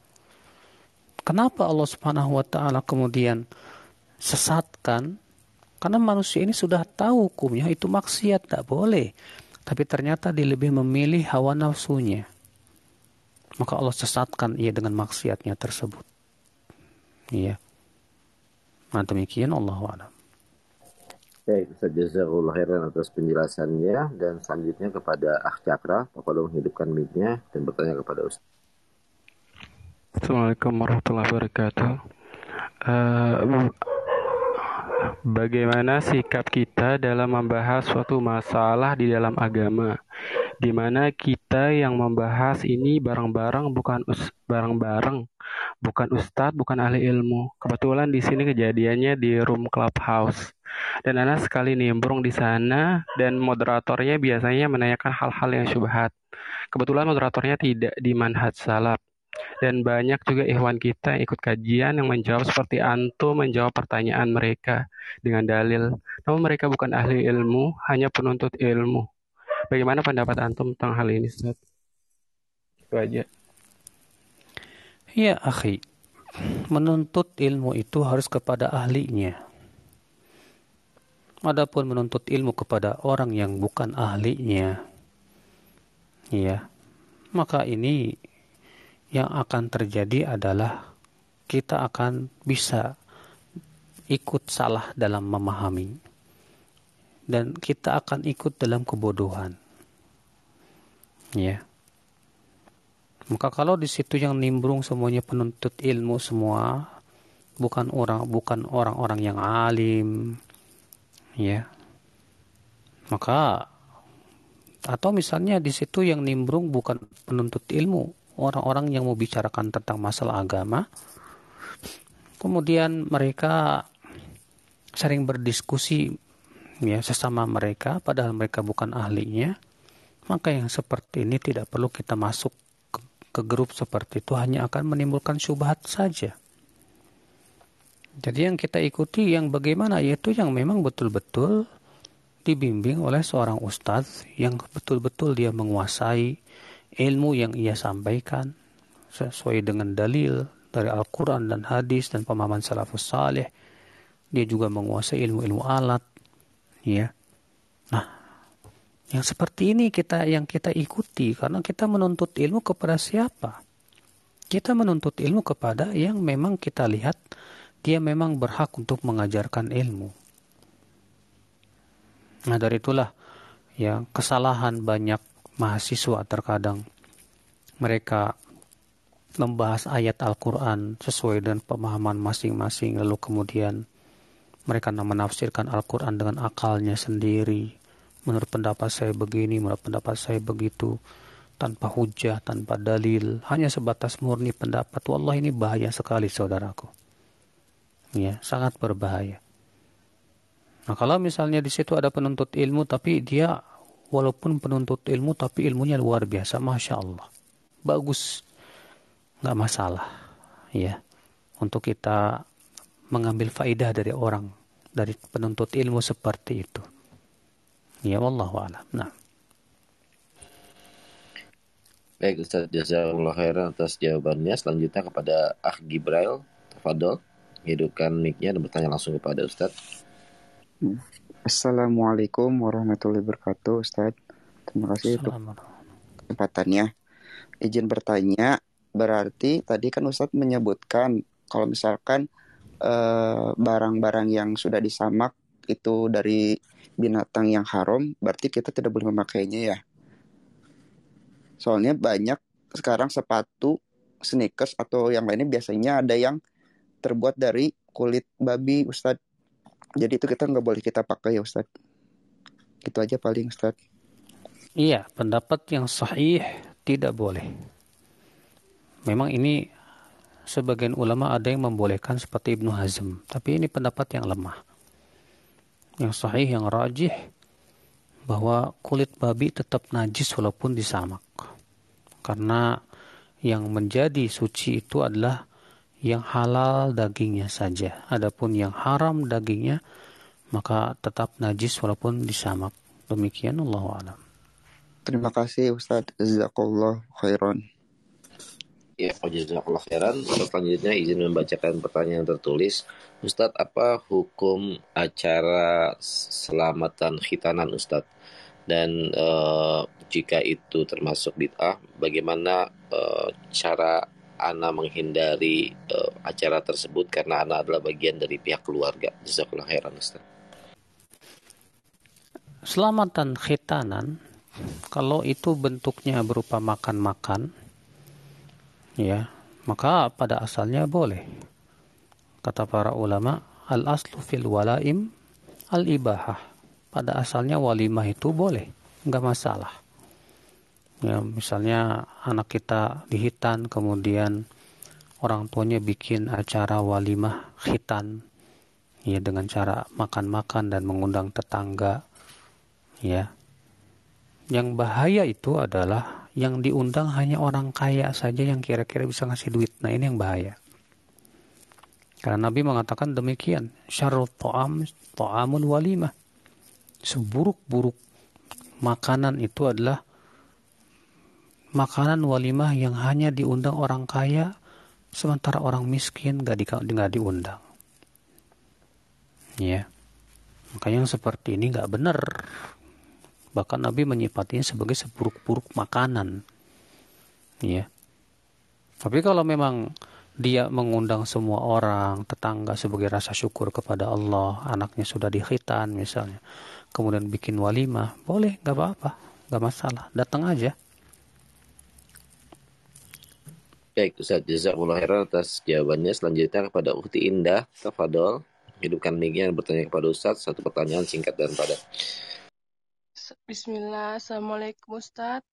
Kenapa Allah Subhanahu wa taala kemudian sesatkan? Karena manusia ini sudah tahu hukumnya itu maksiat, tidak boleh. Tapi ternyata dia lebih memilih hawa nafsunya. Maka Allah sesatkan ia dengan maksiatnya tersebut. Iya. Nah demikian Allah wa'alam. Baik, Ustaz khairan atas penjelasannya dan selanjutnya kepada Ah Cakra, tolong hidupkan mic-nya dan bertanya kepada Ustaz. Assalamualaikum warahmatullahi wabarakatuh. Uh, bagaimana sikap kita dalam membahas suatu masalah di dalam agama? Di mana kita yang membahas ini bareng-bareng bukan bareng-bareng, bukan ustadz, bukan ahli ilmu. Kebetulan di sini kejadiannya di room clubhouse dan Ana sekali nimbrung di sana dan moderatornya biasanya menanyakan hal-hal yang syubhat. Kebetulan moderatornya tidak di manhaj salaf. Dan banyak juga ikhwan kita yang ikut kajian yang menjawab seperti antum menjawab pertanyaan mereka dengan dalil. Namun mereka bukan ahli ilmu, hanya penuntut ilmu. Bagaimana pendapat antum tentang hal ini, Ustaz? Itu aja. Ya, akhi. Menuntut ilmu itu harus kepada ahlinya. Adapun menuntut ilmu kepada orang yang bukan ahlinya, ya, maka ini yang akan terjadi adalah kita akan bisa ikut salah dalam memahami dan kita akan ikut dalam kebodohan. Ya. Maka kalau di situ yang nimbrung semuanya penuntut ilmu semua, bukan orang bukan orang-orang yang alim, ya Maka atau misalnya di situ yang nimbrung bukan penuntut ilmu, orang-orang yang mau bicarakan tentang masalah agama. Kemudian mereka sering berdiskusi ya sesama mereka padahal mereka bukan ahlinya. Maka yang seperti ini tidak perlu kita masuk ke, ke grup seperti itu hanya akan menimbulkan syubhat saja. Jadi yang kita ikuti yang bagaimana yaitu yang memang betul-betul dibimbing oleh seorang ustadz yang betul-betul dia menguasai ilmu yang ia sampaikan sesuai dengan dalil dari Al-Quran dan hadis dan pemahaman salafus salih. Dia juga menguasai ilmu-ilmu alat. Ya. Nah, yang seperti ini kita yang kita ikuti karena kita menuntut ilmu kepada siapa? Kita menuntut ilmu kepada yang memang kita lihat dia memang berhak untuk mengajarkan ilmu. Nah dari itulah ya kesalahan banyak mahasiswa terkadang mereka membahas ayat Al-Quran sesuai dengan pemahaman masing-masing. Lalu kemudian mereka menafsirkan Al-Quran dengan akalnya sendiri. Menurut pendapat saya begini menurut pendapat saya begitu. Tanpa hujah, tanpa dalil. Hanya sebatas murni pendapat. Wallah ini bahaya sekali saudaraku. Ya sangat berbahaya. Nah, kalau misalnya di situ ada penuntut ilmu tapi dia walaupun penuntut ilmu tapi ilmunya luar biasa, masya Allah, bagus, nggak masalah, ya, untuk kita mengambil faidah dari orang dari penuntut ilmu seperti itu. Ya Allah alam. Nah. Baik Ustaz Jazakallah khairan atas jawabannya. Selanjutnya kepada Ah Gibrail, Tafadol. Hidupkan mic-nya dan bertanya langsung kepada Ustaz. Assalamualaikum warahmatullahi wabarakatuh, Ustaz. Terima kasih untuk kesempatannya. Izin bertanya, berarti tadi kan Ustadz menyebutkan kalau misalkan eh, barang-barang uh, yang sudah disamak itu dari binatang yang haram, berarti kita tidak boleh memakainya ya. Soalnya banyak sekarang sepatu, sneakers atau yang lainnya biasanya ada yang terbuat dari kulit babi, Ustadz. Jadi itu kita nggak boleh kita pakai ya Ustaz. Itu aja paling Ustaz. Iya, pendapat yang sahih tidak boleh. Memang ini sebagian ulama ada yang membolehkan seperti Ibnu Hazm, tapi ini pendapat yang lemah. Yang sahih, yang rajih, bahwa kulit babi tetap najis walaupun disamak. Karena yang menjadi suci itu adalah yang halal dagingnya saja. Adapun yang haram dagingnya maka tetap najis walaupun disamak. Demikian Allah alam. Terima kasih Ustaz Jazakallah khairan. Ya, jazakallah khairan. Selanjutnya izin membacakan pertanyaan tertulis. Ustadz, apa hukum acara selamatan khitanan Ustadz? Dan uh, jika itu termasuk bid'ah, bagaimana uh, cara Ana menghindari uh, acara tersebut karena Ana adalah bagian dari pihak keluarga. Jazakallah khairan Ustaz. Selamatan khitanan kalau itu bentuknya berupa makan-makan ya, maka pada asalnya boleh. Kata para ulama, al aslu fil walaim al ibahah. Pada asalnya walimah itu boleh, nggak masalah ya misalnya anak kita dihitan kemudian orang tuanya bikin acara walimah khitan ya dengan cara makan-makan dan mengundang tetangga ya. Yang bahaya itu adalah yang diundang hanya orang kaya saja yang kira-kira bisa ngasih duit. Nah ini yang bahaya. Karena Nabi mengatakan demikian syarul ta'am ta'amul walimah. Seburuk-buruk makanan itu adalah makanan walimah yang hanya diundang orang kaya sementara orang miskin gak, di, gak diundang. Ya. Maka yang seperti ini gak benar. Bahkan Nabi menyifatinya sebagai seburuk-buruk makanan. Ya. Tapi kalau memang dia mengundang semua orang, tetangga sebagai rasa syukur kepada Allah, anaknya sudah dikhitan misalnya, kemudian bikin walimah, boleh, gak apa-apa, gak masalah, datang aja. Baik, Ustaz Jazakumullah khairan atas jawabannya. Selanjutnya kepada Ukti Indah, Tafadol. Hidupkan mic bertanya kepada Ustaz. Satu pertanyaan singkat dan padat. Bismillah, Assalamualaikum Ustaz.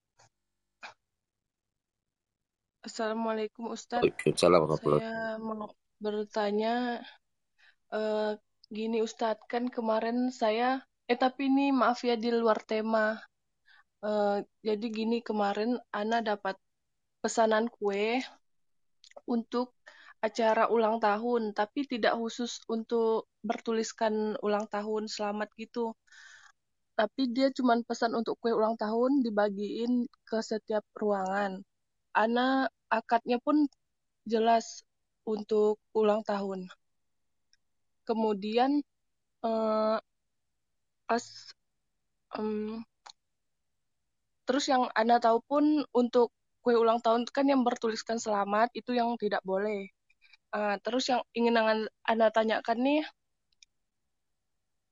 Assalamualaikum Ustaz. Waalaikumsalam Saya mau bertanya, uh, gini Ustaz, kan kemarin saya, eh tapi ini maaf ya di luar tema. Uh, jadi gini kemarin Ana dapat pesanan kue untuk acara ulang tahun, tapi tidak khusus untuk bertuliskan ulang tahun selamat gitu tapi dia cuma pesan untuk kue ulang tahun dibagiin ke setiap ruangan. Ana akadnya pun jelas untuk ulang tahun. Kemudian eh, pas um, terus yang Ana tahu pun untuk kue ulang tahun kan yang bertuliskan selamat itu yang tidak boleh. Uh, terus yang ingin Ana tanyakan nih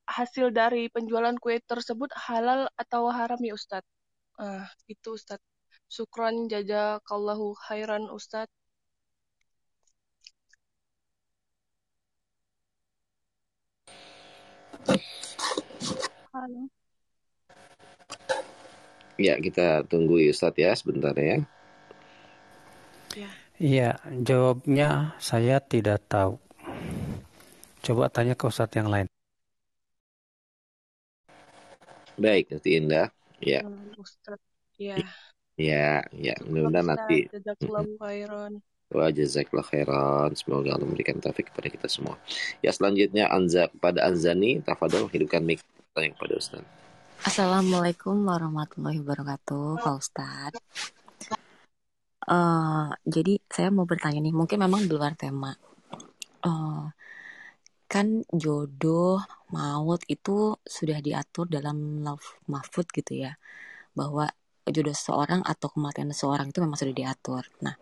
hasil dari penjualan kue tersebut halal atau haram ya Ustadz? Ah, itu Ustadz. Syukran jazakallahu khairan Ustadz. Halo. Ya, kita tunggu ya Ustadz ya sebentar ya. Ya. Iya, jawabnya saya tidak tahu. Coba tanya ke Ustadz yang lain. Baik, nanti Indah. Ya. Ustaz. Ya. Ya, ya. Mudah-mudahan nanti. Jazakallahu khairan. Wa jazakallahu khairan. Semoga Allah memberikan taufik kepada kita semua. Ya, selanjutnya Anza pada Anzani, tafadhol hidupkan mic tanya kepada Ustaz. Assalamualaikum warahmatullahi wabarakatuh, Pak Ustaz. Uh, jadi saya mau bertanya nih, mungkin memang di luar tema. Uh, kan jodoh maut itu sudah diatur dalam love mahfud gitu ya bahwa jodoh seseorang atau kematian seseorang itu memang sudah diatur. Nah,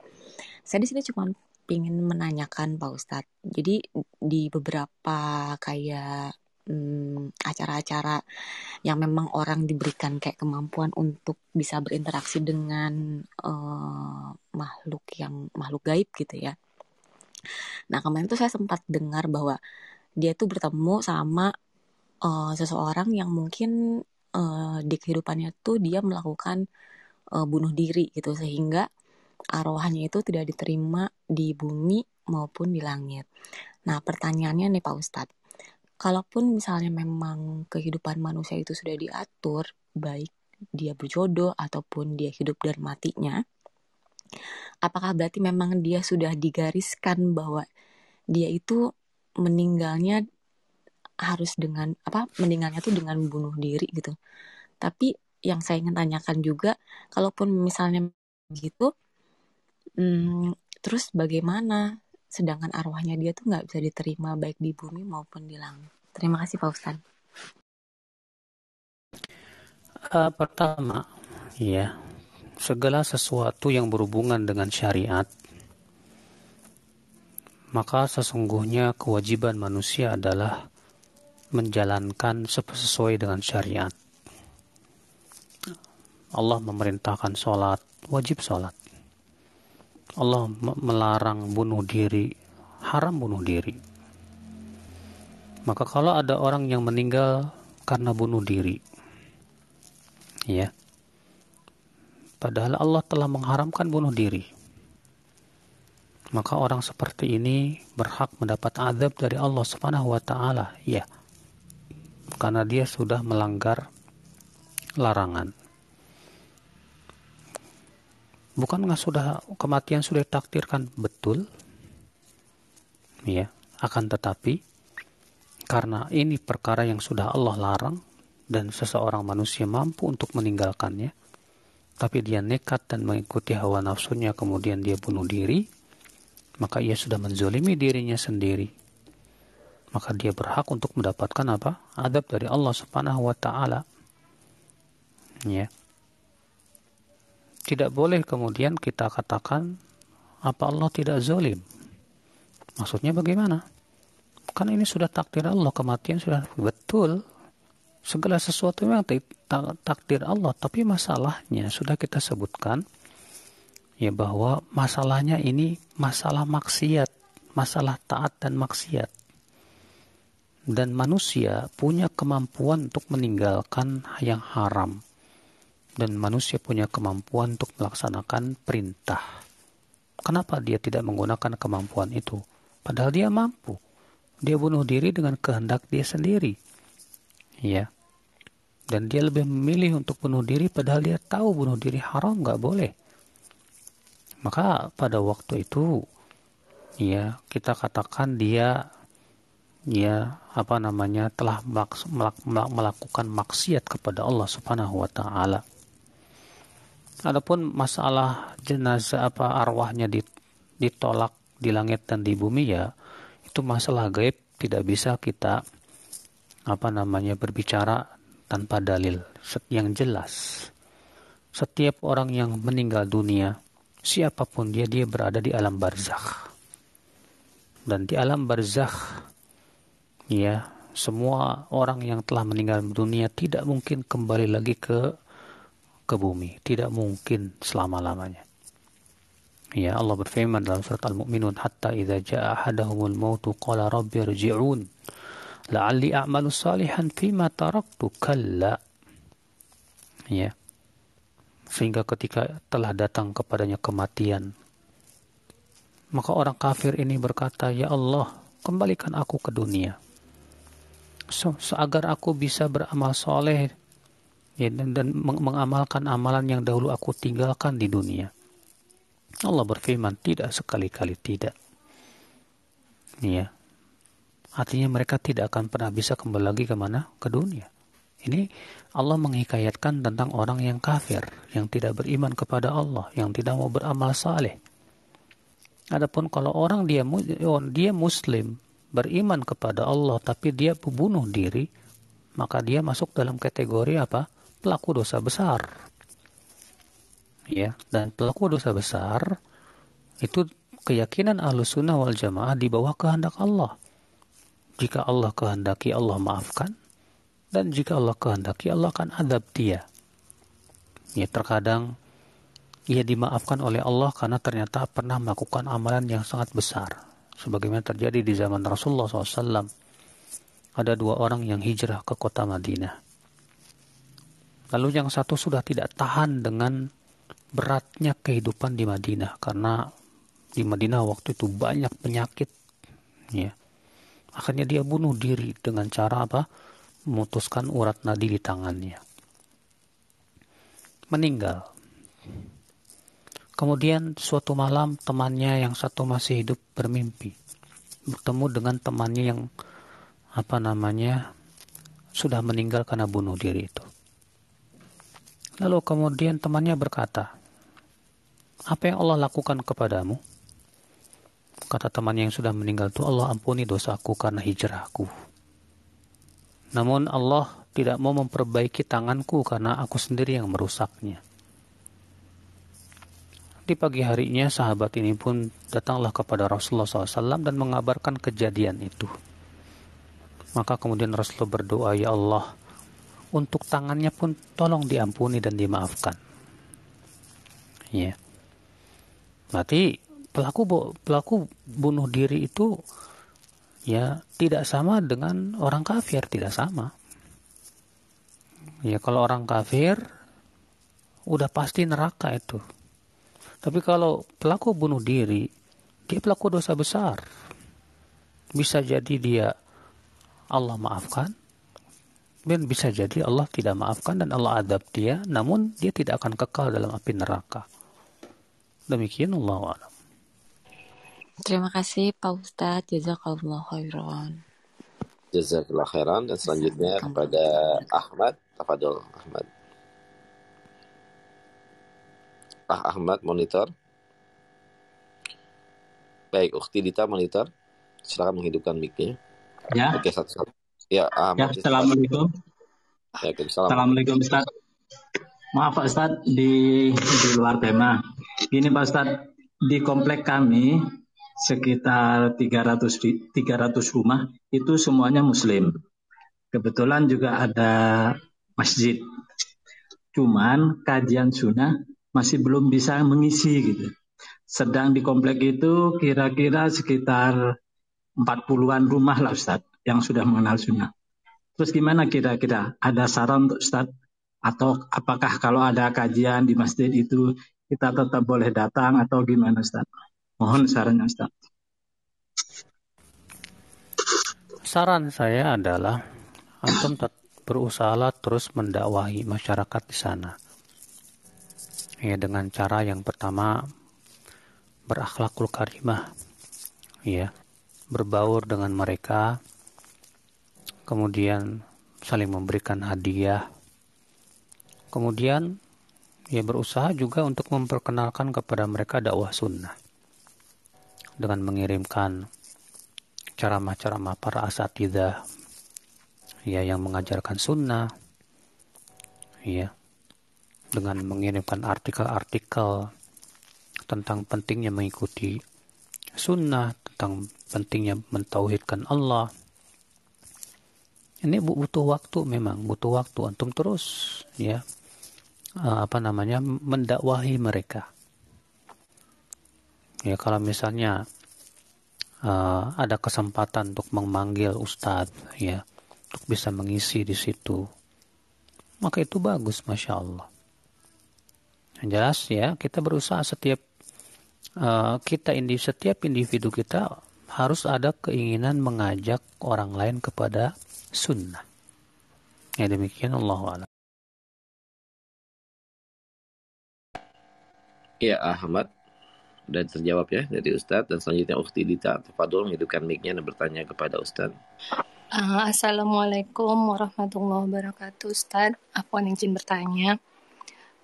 saya di sini cuma ingin menanyakan Pak Ustadz. Jadi di beberapa kayak hmm, acara-acara yang memang orang diberikan kayak kemampuan untuk bisa berinteraksi dengan uh, makhluk yang makhluk gaib gitu ya. Nah kemarin tuh saya sempat dengar bahwa dia tuh bertemu sama uh, seseorang yang mungkin uh, di kehidupannya tuh dia melakukan uh, bunuh diri gitu sehingga arwahnya itu tidak diterima di bumi maupun di langit. Nah pertanyaannya nih Pak Ustadz, kalaupun misalnya memang kehidupan manusia itu sudah diatur baik dia berjodoh ataupun dia hidup dan matinya, apakah berarti memang dia sudah digariskan bahwa dia itu meninggalnya harus dengan apa meninggalnya tuh dengan bunuh diri gitu? Tapi yang saya ingin tanyakan juga kalaupun misalnya gitu hmm, terus bagaimana? Sedangkan arwahnya dia tuh nggak bisa diterima baik di bumi maupun di langit terima kasih Pak Ustaz uh, pertama ya segala sesuatu yang berhubungan dengan syariat maka sesungguhnya kewajiban manusia adalah menjalankan sesuai dengan syariat. Allah memerintahkan sholat, wajib sholat. Allah melarang bunuh diri, haram bunuh diri. Maka kalau ada orang yang meninggal karena bunuh diri, ya, padahal Allah telah mengharamkan bunuh diri maka orang seperti ini berhak mendapat azab dari Allah Subhanahu wa taala. Ya. Karena dia sudah melanggar larangan. Bukankah sudah kematian sudah ditakdirkan betul? Ya, akan tetapi karena ini perkara yang sudah Allah larang dan seseorang manusia mampu untuk meninggalkannya, tapi dia nekat dan mengikuti hawa nafsunya kemudian dia bunuh diri, maka ia sudah menzolimi dirinya sendiri. Maka dia berhak untuk mendapatkan apa? Adab dari Allah Subhanahu wa taala. Ya. Tidak boleh kemudian kita katakan apa Allah tidak zolim. Maksudnya bagaimana? Kan ini sudah takdir Allah, kematian sudah betul. Segala sesuatu memang takdir Allah, tapi masalahnya sudah kita sebutkan ya bahwa masalahnya ini masalah maksiat, masalah taat dan maksiat. Dan manusia punya kemampuan untuk meninggalkan yang haram. dan manusia punya kemampuan untuk melaksanakan perintah. Kenapa dia tidak menggunakan kemampuan itu? Padahal dia mampu. Dia bunuh diri dengan kehendak dia sendiri. Ya. Dan dia lebih memilih untuk bunuh diri padahal dia tahu bunuh diri haram nggak boleh. Maka pada waktu itu ya kita katakan dia ya apa namanya telah melakukan maksiat kepada Allah Subhanahu wa taala. Adapun masalah jenazah apa arwahnya ditolak di langit dan di bumi ya itu masalah gaib tidak bisa kita apa namanya berbicara tanpa dalil yang jelas. Setiap orang yang meninggal dunia, siapa pun dia, dia berada di alam barzakh. Dan di alam barzakh, ya, semua orang yang telah meninggal dunia tidak mungkin kembali lagi ke ke bumi. Tidak mungkin selama-lamanya. Ya Allah berfirman dalam surat Al-Mu'minun hatta idza jaa ahadahumul mautu qala rabbi irji'un la'alli a'malu salihan fima taraktu kalla. Ya. Sehingga ketika telah datang kepadanya kematian maka orang kafir ini berkata, "Ya Allah, kembalikan aku ke dunia." So, agar aku bisa beramal soleh ya, dan, dan mengamalkan amalan yang dahulu aku tinggalkan di dunia. Allah berfirman, tidak sekali-kali tidak. Ya. Artinya mereka tidak akan pernah bisa kembali lagi ke mana? Ke dunia. Ini Allah menghikayatkan tentang orang yang kafir, yang tidak beriman kepada Allah, yang tidak mau beramal saleh. Adapun kalau orang dia dia muslim, beriman kepada Allah tapi dia membunuh diri, maka dia masuk dalam kategori apa? pelaku dosa besar. Ya, dan pelaku dosa besar itu keyakinan ahlus sunnah wal jamaah di bawah kehendak Allah. Jika Allah kehendaki Allah maafkan, dan jika Allah kehendaki Allah akan adab dia. Ya, terkadang ia dimaafkan oleh Allah karena ternyata pernah melakukan amalan yang sangat besar. Sebagaimana terjadi di zaman Rasulullah SAW. Ada dua orang yang hijrah ke kota Madinah. Lalu yang satu sudah tidak tahan dengan beratnya kehidupan di Madinah karena di Madinah waktu itu banyak penyakit ya. Akhirnya dia bunuh diri dengan cara apa? Memutuskan urat nadi di tangannya. Meninggal. Kemudian suatu malam temannya yang satu masih hidup bermimpi bertemu dengan temannya yang apa namanya sudah meninggal karena bunuh diri itu. Lalu kemudian temannya berkata, apa yang Allah lakukan kepadamu? Kata teman yang sudah meninggal itu, Allah ampuni dosaku karena hijrahku. Namun Allah tidak mau memperbaiki tanganku karena aku sendiri yang merusaknya. Di pagi harinya sahabat ini pun datanglah kepada Rasulullah SAW dan mengabarkan kejadian itu. Maka kemudian Rasulullah berdoa, Ya Allah, untuk tangannya pun tolong diampuni dan dimaafkan. Ya. Berarti pelaku pelaku bunuh diri itu ya tidak sama dengan orang kafir, tidak sama. Ya kalau orang kafir udah pasti neraka itu. Tapi kalau pelaku bunuh diri, dia pelaku dosa besar. Bisa jadi dia Allah maafkan, dan bisa jadi Allah tidak maafkan dan Allah adab dia, namun dia tidak akan kekal dalam api neraka. Demikian Allah alam. Terima kasih Pak Ustadz, jazakallah khairan. Jazakallah khairan dan selanjutnya kepada Ahmad, Tafadol Ahmad. Ah Ahmad monitor. Baik, Ukti Dita monitor. Silakan menghidupkan mic-nya. Ya. Oke, satu-satu. Ya, ya Assalamualaikum. Assalamualaikum Ustaz. Maaf Pak Ustaz, di, di luar tema. Ini Pak Ustaz, di komplek kami sekitar 300 300 rumah itu semuanya muslim. Kebetulan juga ada masjid. Cuman kajian sunnah masih belum bisa mengisi gitu. Sedang di komplek itu kira-kira sekitar 40-an rumah lah Ustaz yang sudah mengenal sunnah. Terus gimana kira-kira? Ada saran untuk Ustaz atau apakah kalau ada kajian di masjid itu kita tetap boleh datang atau gimana Ustaz? Mohon sarannya Ustaz. Saran saya adalah antum berusaha terus mendakwahi masyarakat di sana. Ya dengan cara yang pertama berakhlakul karimah. Ya, berbaur dengan mereka. Kemudian saling memberikan hadiah. Kemudian ya berusaha juga untuk memperkenalkan kepada mereka dakwah sunnah. Dengan mengirimkan ceramah-ceramah para asatidah. Ya yang mengajarkan sunnah. Ya dengan mengirimkan artikel-artikel tentang pentingnya mengikuti sunnah tentang pentingnya mentauhidkan Allah. Ini butuh waktu memang butuh waktu antum terus ya apa namanya mendakwahi mereka. Ya kalau misalnya uh, ada kesempatan untuk memanggil ustadz ya untuk bisa mengisi di situ maka itu bagus masya Allah. Yang jelas ya kita berusaha setiap uh, kita indi setiap individu kita harus ada keinginan mengajak orang lain kepada sunnah. Ya demikian Allah Ya Ahmad dan terjawab ya dari Ustadz dan selanjutnya Ukti Dita Fadul menghidupkan mic-nya dan bertanya kepada Ustadz. Uh, Assalamualaikum warahmatullahi wabarakatuh Ustadz. Aku izin bertanya.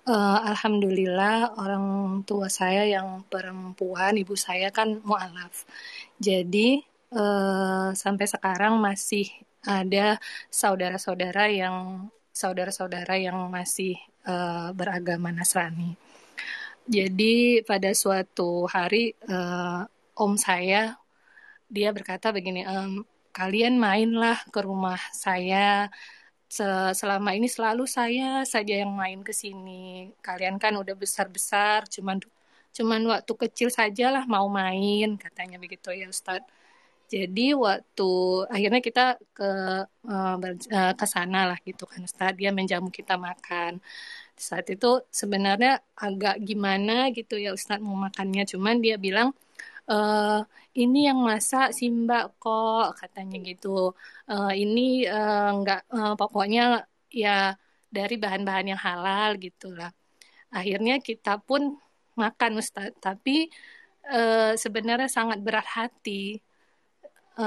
Uh, Alhamdulillah orang tua saya yang perempuan, ibu saya kan mu'alaf. Jadi uh, sampai sekarang masih ada saudara-saudara yang saudara-saudara yang masih uh, beragama Nasrani. Jadi pada suatu hari uh, om saya dia berkata begini, ehm, kalian mainlah ke rumah saya. Selama ini selalu saya saja yang main ke sini. Kalian kan udah besar-besar, cuman cuman waktu kecil sajalah mau main, katanya begitu ya Ustadz. Jadi waktu akhirnya kita ke uh, ke sana lah gitu kan Ustadz, dia menjamu kita makan saat itu sebenarnya agak gimana gitu ya Ustadz mau makannya. Cuman dia bilang e, ini yang masak Simba kok katanya gitu. E, ini e, enggak e, pokoknya ya dari bahan-bahan yang halal gitulah. Akhirnya kita pun makan Ustadz. Tapi e, sebenarnya sangat berat hati. E,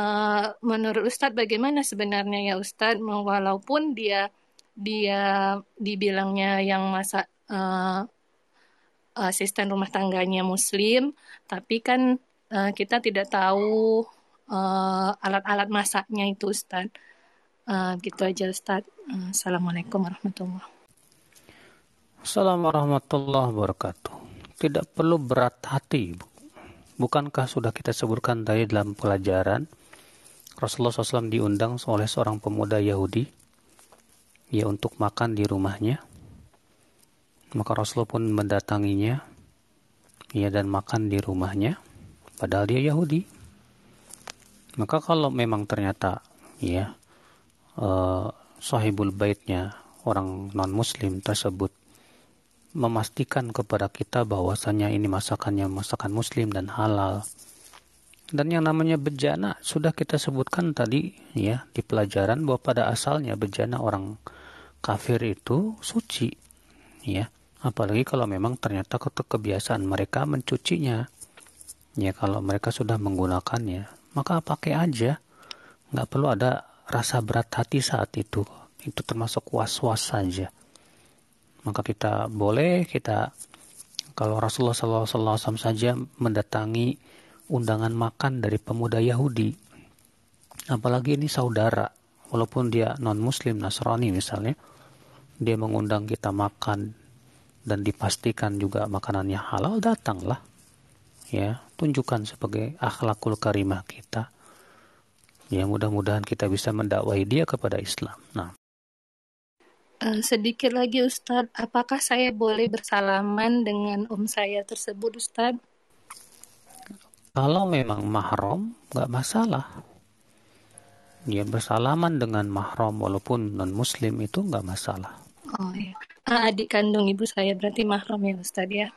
menurut Ustadz bagaimana sebenarnya ya Ustadz? Walaupun dia dia dibilangnya yang masa uh, asisten rumah tangganya muslim tapi kan uh, kita tidak tahu eh, alat-alat masaknya itu Ustaz. Uh, gitu aja Ustaz. Uh, Assalamualaikum warahmatullahi Assalamualaikum warahmatullahi wabarakatuh. Tidak perlu berat hati bukankah sudah kita sebutkan tadi dalam pelajaran? Rasulullah SAW diundang oleh seorang pemuda Yahudi ya untuk makan di rumahnya. Maka Rasulullah pun mendatanginya ya dan makan di rumahnya padahal dia Yahudi. Maka kalau memang ternyata ya uh, sahibul baitnya orang non muslim tersebut memastikan kepada kita bahwasanya ini masakannya masakan muslim dan halal dan yang namanya bejana sudah kita sebutkan tadi ya di pelajaran bahwa pada asalnya bejana orang kafir itu suci ya. Apalagi kalau memang ternyata kebiasaan mereka mencucinya ya kalau mereka sudah menggunakannya maka pakai aja. Nggak perlu ada rasa berat hati saat itu. Itu termasuk was-was saja. Maka kita boleh kita kalau Rasulullah SAW saja mendatangi undangan makan dari pemuda Yahudi. Apalagi ini saudara walaupun dia non muslim Nasrani misalnya dia mengundang kita makan dan dipastikan juga makanannya halal datanglah. Ya tunjukkan sebagai akhlakul karimah kita. Ya mudah-mudahan kita bisa mendakwahi dia kepada Islam. Nah. Uh, sedikit lagi Ustadz. Apakah saya boleh bersalaman dengan om saya tersebut Ustadz kalau memang mahram nggak masalah ya bersalaman dengan mahram walaupun non muslim itu nggak masalah Oh iya. adik kandung ibu saya berarti mahram ya Ustaz ya.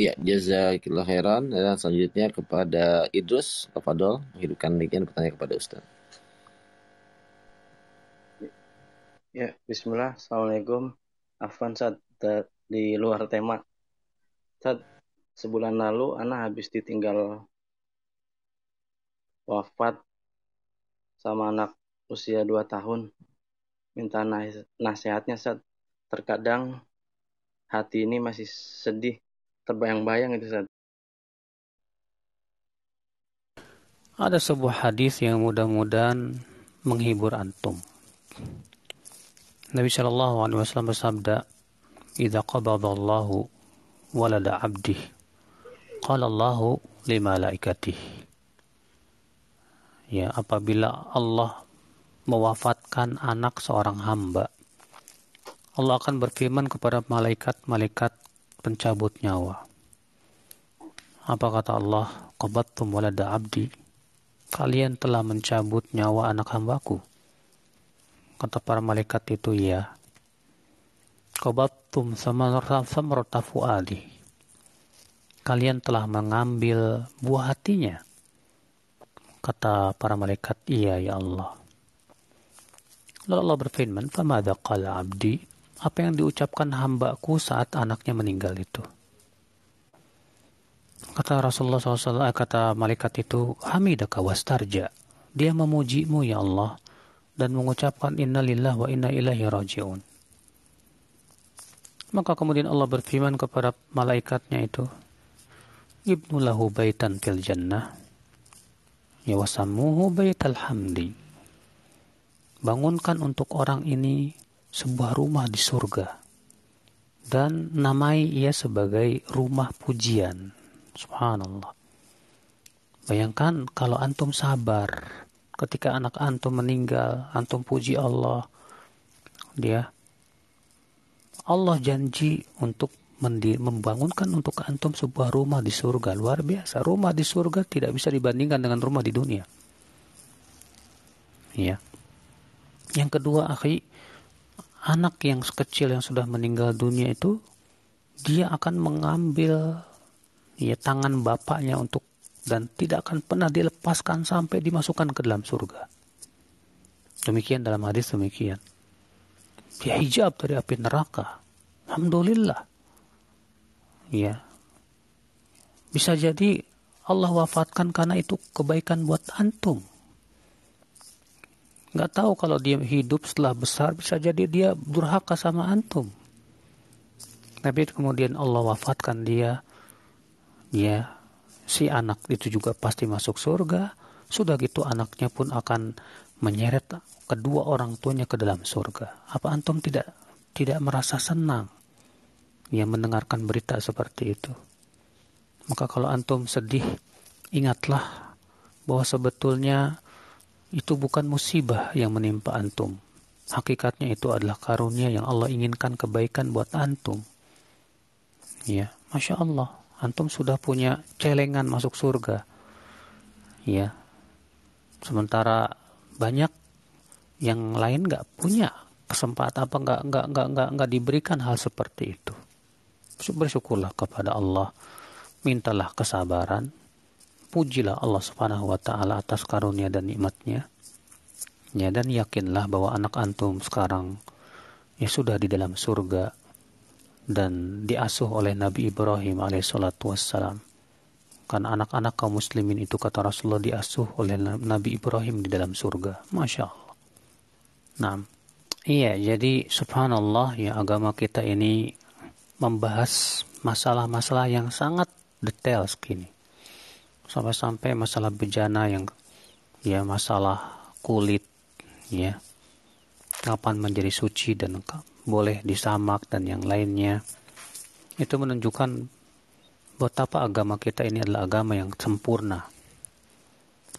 Iya, jazakillah khairan. Dan selanjutnya kepada Idrus, Tafadol, menghidupkan mic bertanya kepada Ustaz. Ya, bismillah. Assalamualaikum. Afwan saat di luar tema. Saat sebulan lalu Ana habis ditinggal wafat sama anak usia 2 tahun. Minta nasihatnya saat terkadang hati ini masih sedih terbayang-bayang itu saat Ada sebuah hadis yang mudah-mudahan menghibur antum. Nabi Shallallahu Alaihi Wasallam bersabda, "Idza qabada Allahu walada abdi, qala Allahu li malaikatih." Ya, apabila Allah mewafatkan anak seorang hamba, Allah akan berfirman kepada malaikat-malaikat pencabut nyawa. Apa kata Allah? Qabattum walada abdi. Kalian telah mencabut nyawa anak hambaku. Kata para malaikat itu ya. Qabattum samarata fuadi. Kalian telah mengambil buah hatinya. Kata para malaikat, iya ya Allah. Lalu Allah berfirman, "Famadza qala 'abdi?" apa yang diucapkan hambaku saat anaknya meninggal itu. Kata Rasulullah SAW, eh, kata malaikat itu, Hamidaka wastarja. Dia memujimu ya Allah dan mengucapkan inna lillah wa inna ilahi raji'un. Maka kemudian Allah berfirman kepada malaikatnya itu, Ibnu lahu baitan fil jannah, ya wasamuhu baital hamdi. Bangunkan untuk orang ini sebuah rumah di surga dan namai ia sebagai rumah pujian. Subhanallah. Bayangkan kalau antum sabar ketika anak antum meninggal, antum puji Allah. Dia Allah janji untuk membangunkan untuk antum sebuah rumah di surga luar biasa. Rumah di surga tidak bisa dibandingkan dengan rumah di dunia. Ya. Yang kedua, akhi, anak yang kecil yang sudah meninggal dunia itu dia akan mengambil ya tangan bapaknya untuk dan tidak akan pernah dilepaskan sampai dimasukkan ke dalam surga. Demikian dalam hadis demikian. Dia hijab dari api neraka. Alhamdulillah. Ya. Bisa jadi Allah wafatkan karena itu kebaikan buat antum nggak tahu kalau dia hidup setelah besar bisa jadi dia durhaka sama antum tapi kemudian Allah wafatkan dia ya si anak itu juga pasti masuk surga sudah gitu anaknya pun akan menyeret kedua orang tuanya ke dalam surga apa antum tidak tidak merasa senang ya mendengarkan berita seperti itu maka kalau antum sedih ingatlah bahwa sebetulnya itu bukan musibah yang menimpa antum. Hakikatnya itu adalah karunia yang Allah inginkan kebaikan buat antum. Ya, masya Allah, antum sudah punya celengan masuk surga. Ya, sementara banyak yang lain nggak punya kesempatan apa nggak nggak nggak nggak nggak diberikan hal seperti itu. Bersyukurlah kepada Allah, mintalah kesabaran, pujilah Allah Subhanahu wa taala atas karunia dan nikmatnya. Ya dan yakinlah bahwa anak antum sekarang ya sudah di dalam surga dan diasuh oleh Nabi Ibrahim alaihissalatu wassalam. Kan anak-anak kaum muslimin itu kata Rasulullah diasuh oleh Nabi Ibrahim di dalam surga. Masya Allah. Nah, iya jadi subhanallah ya agama kita ini membahas masalah-masalah yang sangat detail segini sampai-sampai masalah bejana yang ya masalah kulit ya kapan menjadi suci dan boleh disamak dan yang lainnya itu menunjukkan betapa agama kita ini adalah agama yang sempurna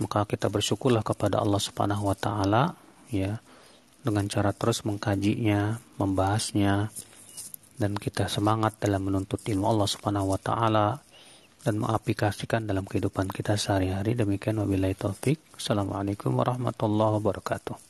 maka kita bersyukurlah kepada Allah Subhanahu wa taala ya dengan cara terus mengkajinya, membahasnya dan kita semangat dalam menuntut ilmu Allah Subhanahu wa taala dan mengaplikasikan dalam kehidupan kita sehari-hari. Demikian wabillahi taufik. Assalamualaikum warahmatullahi wabarakatuh.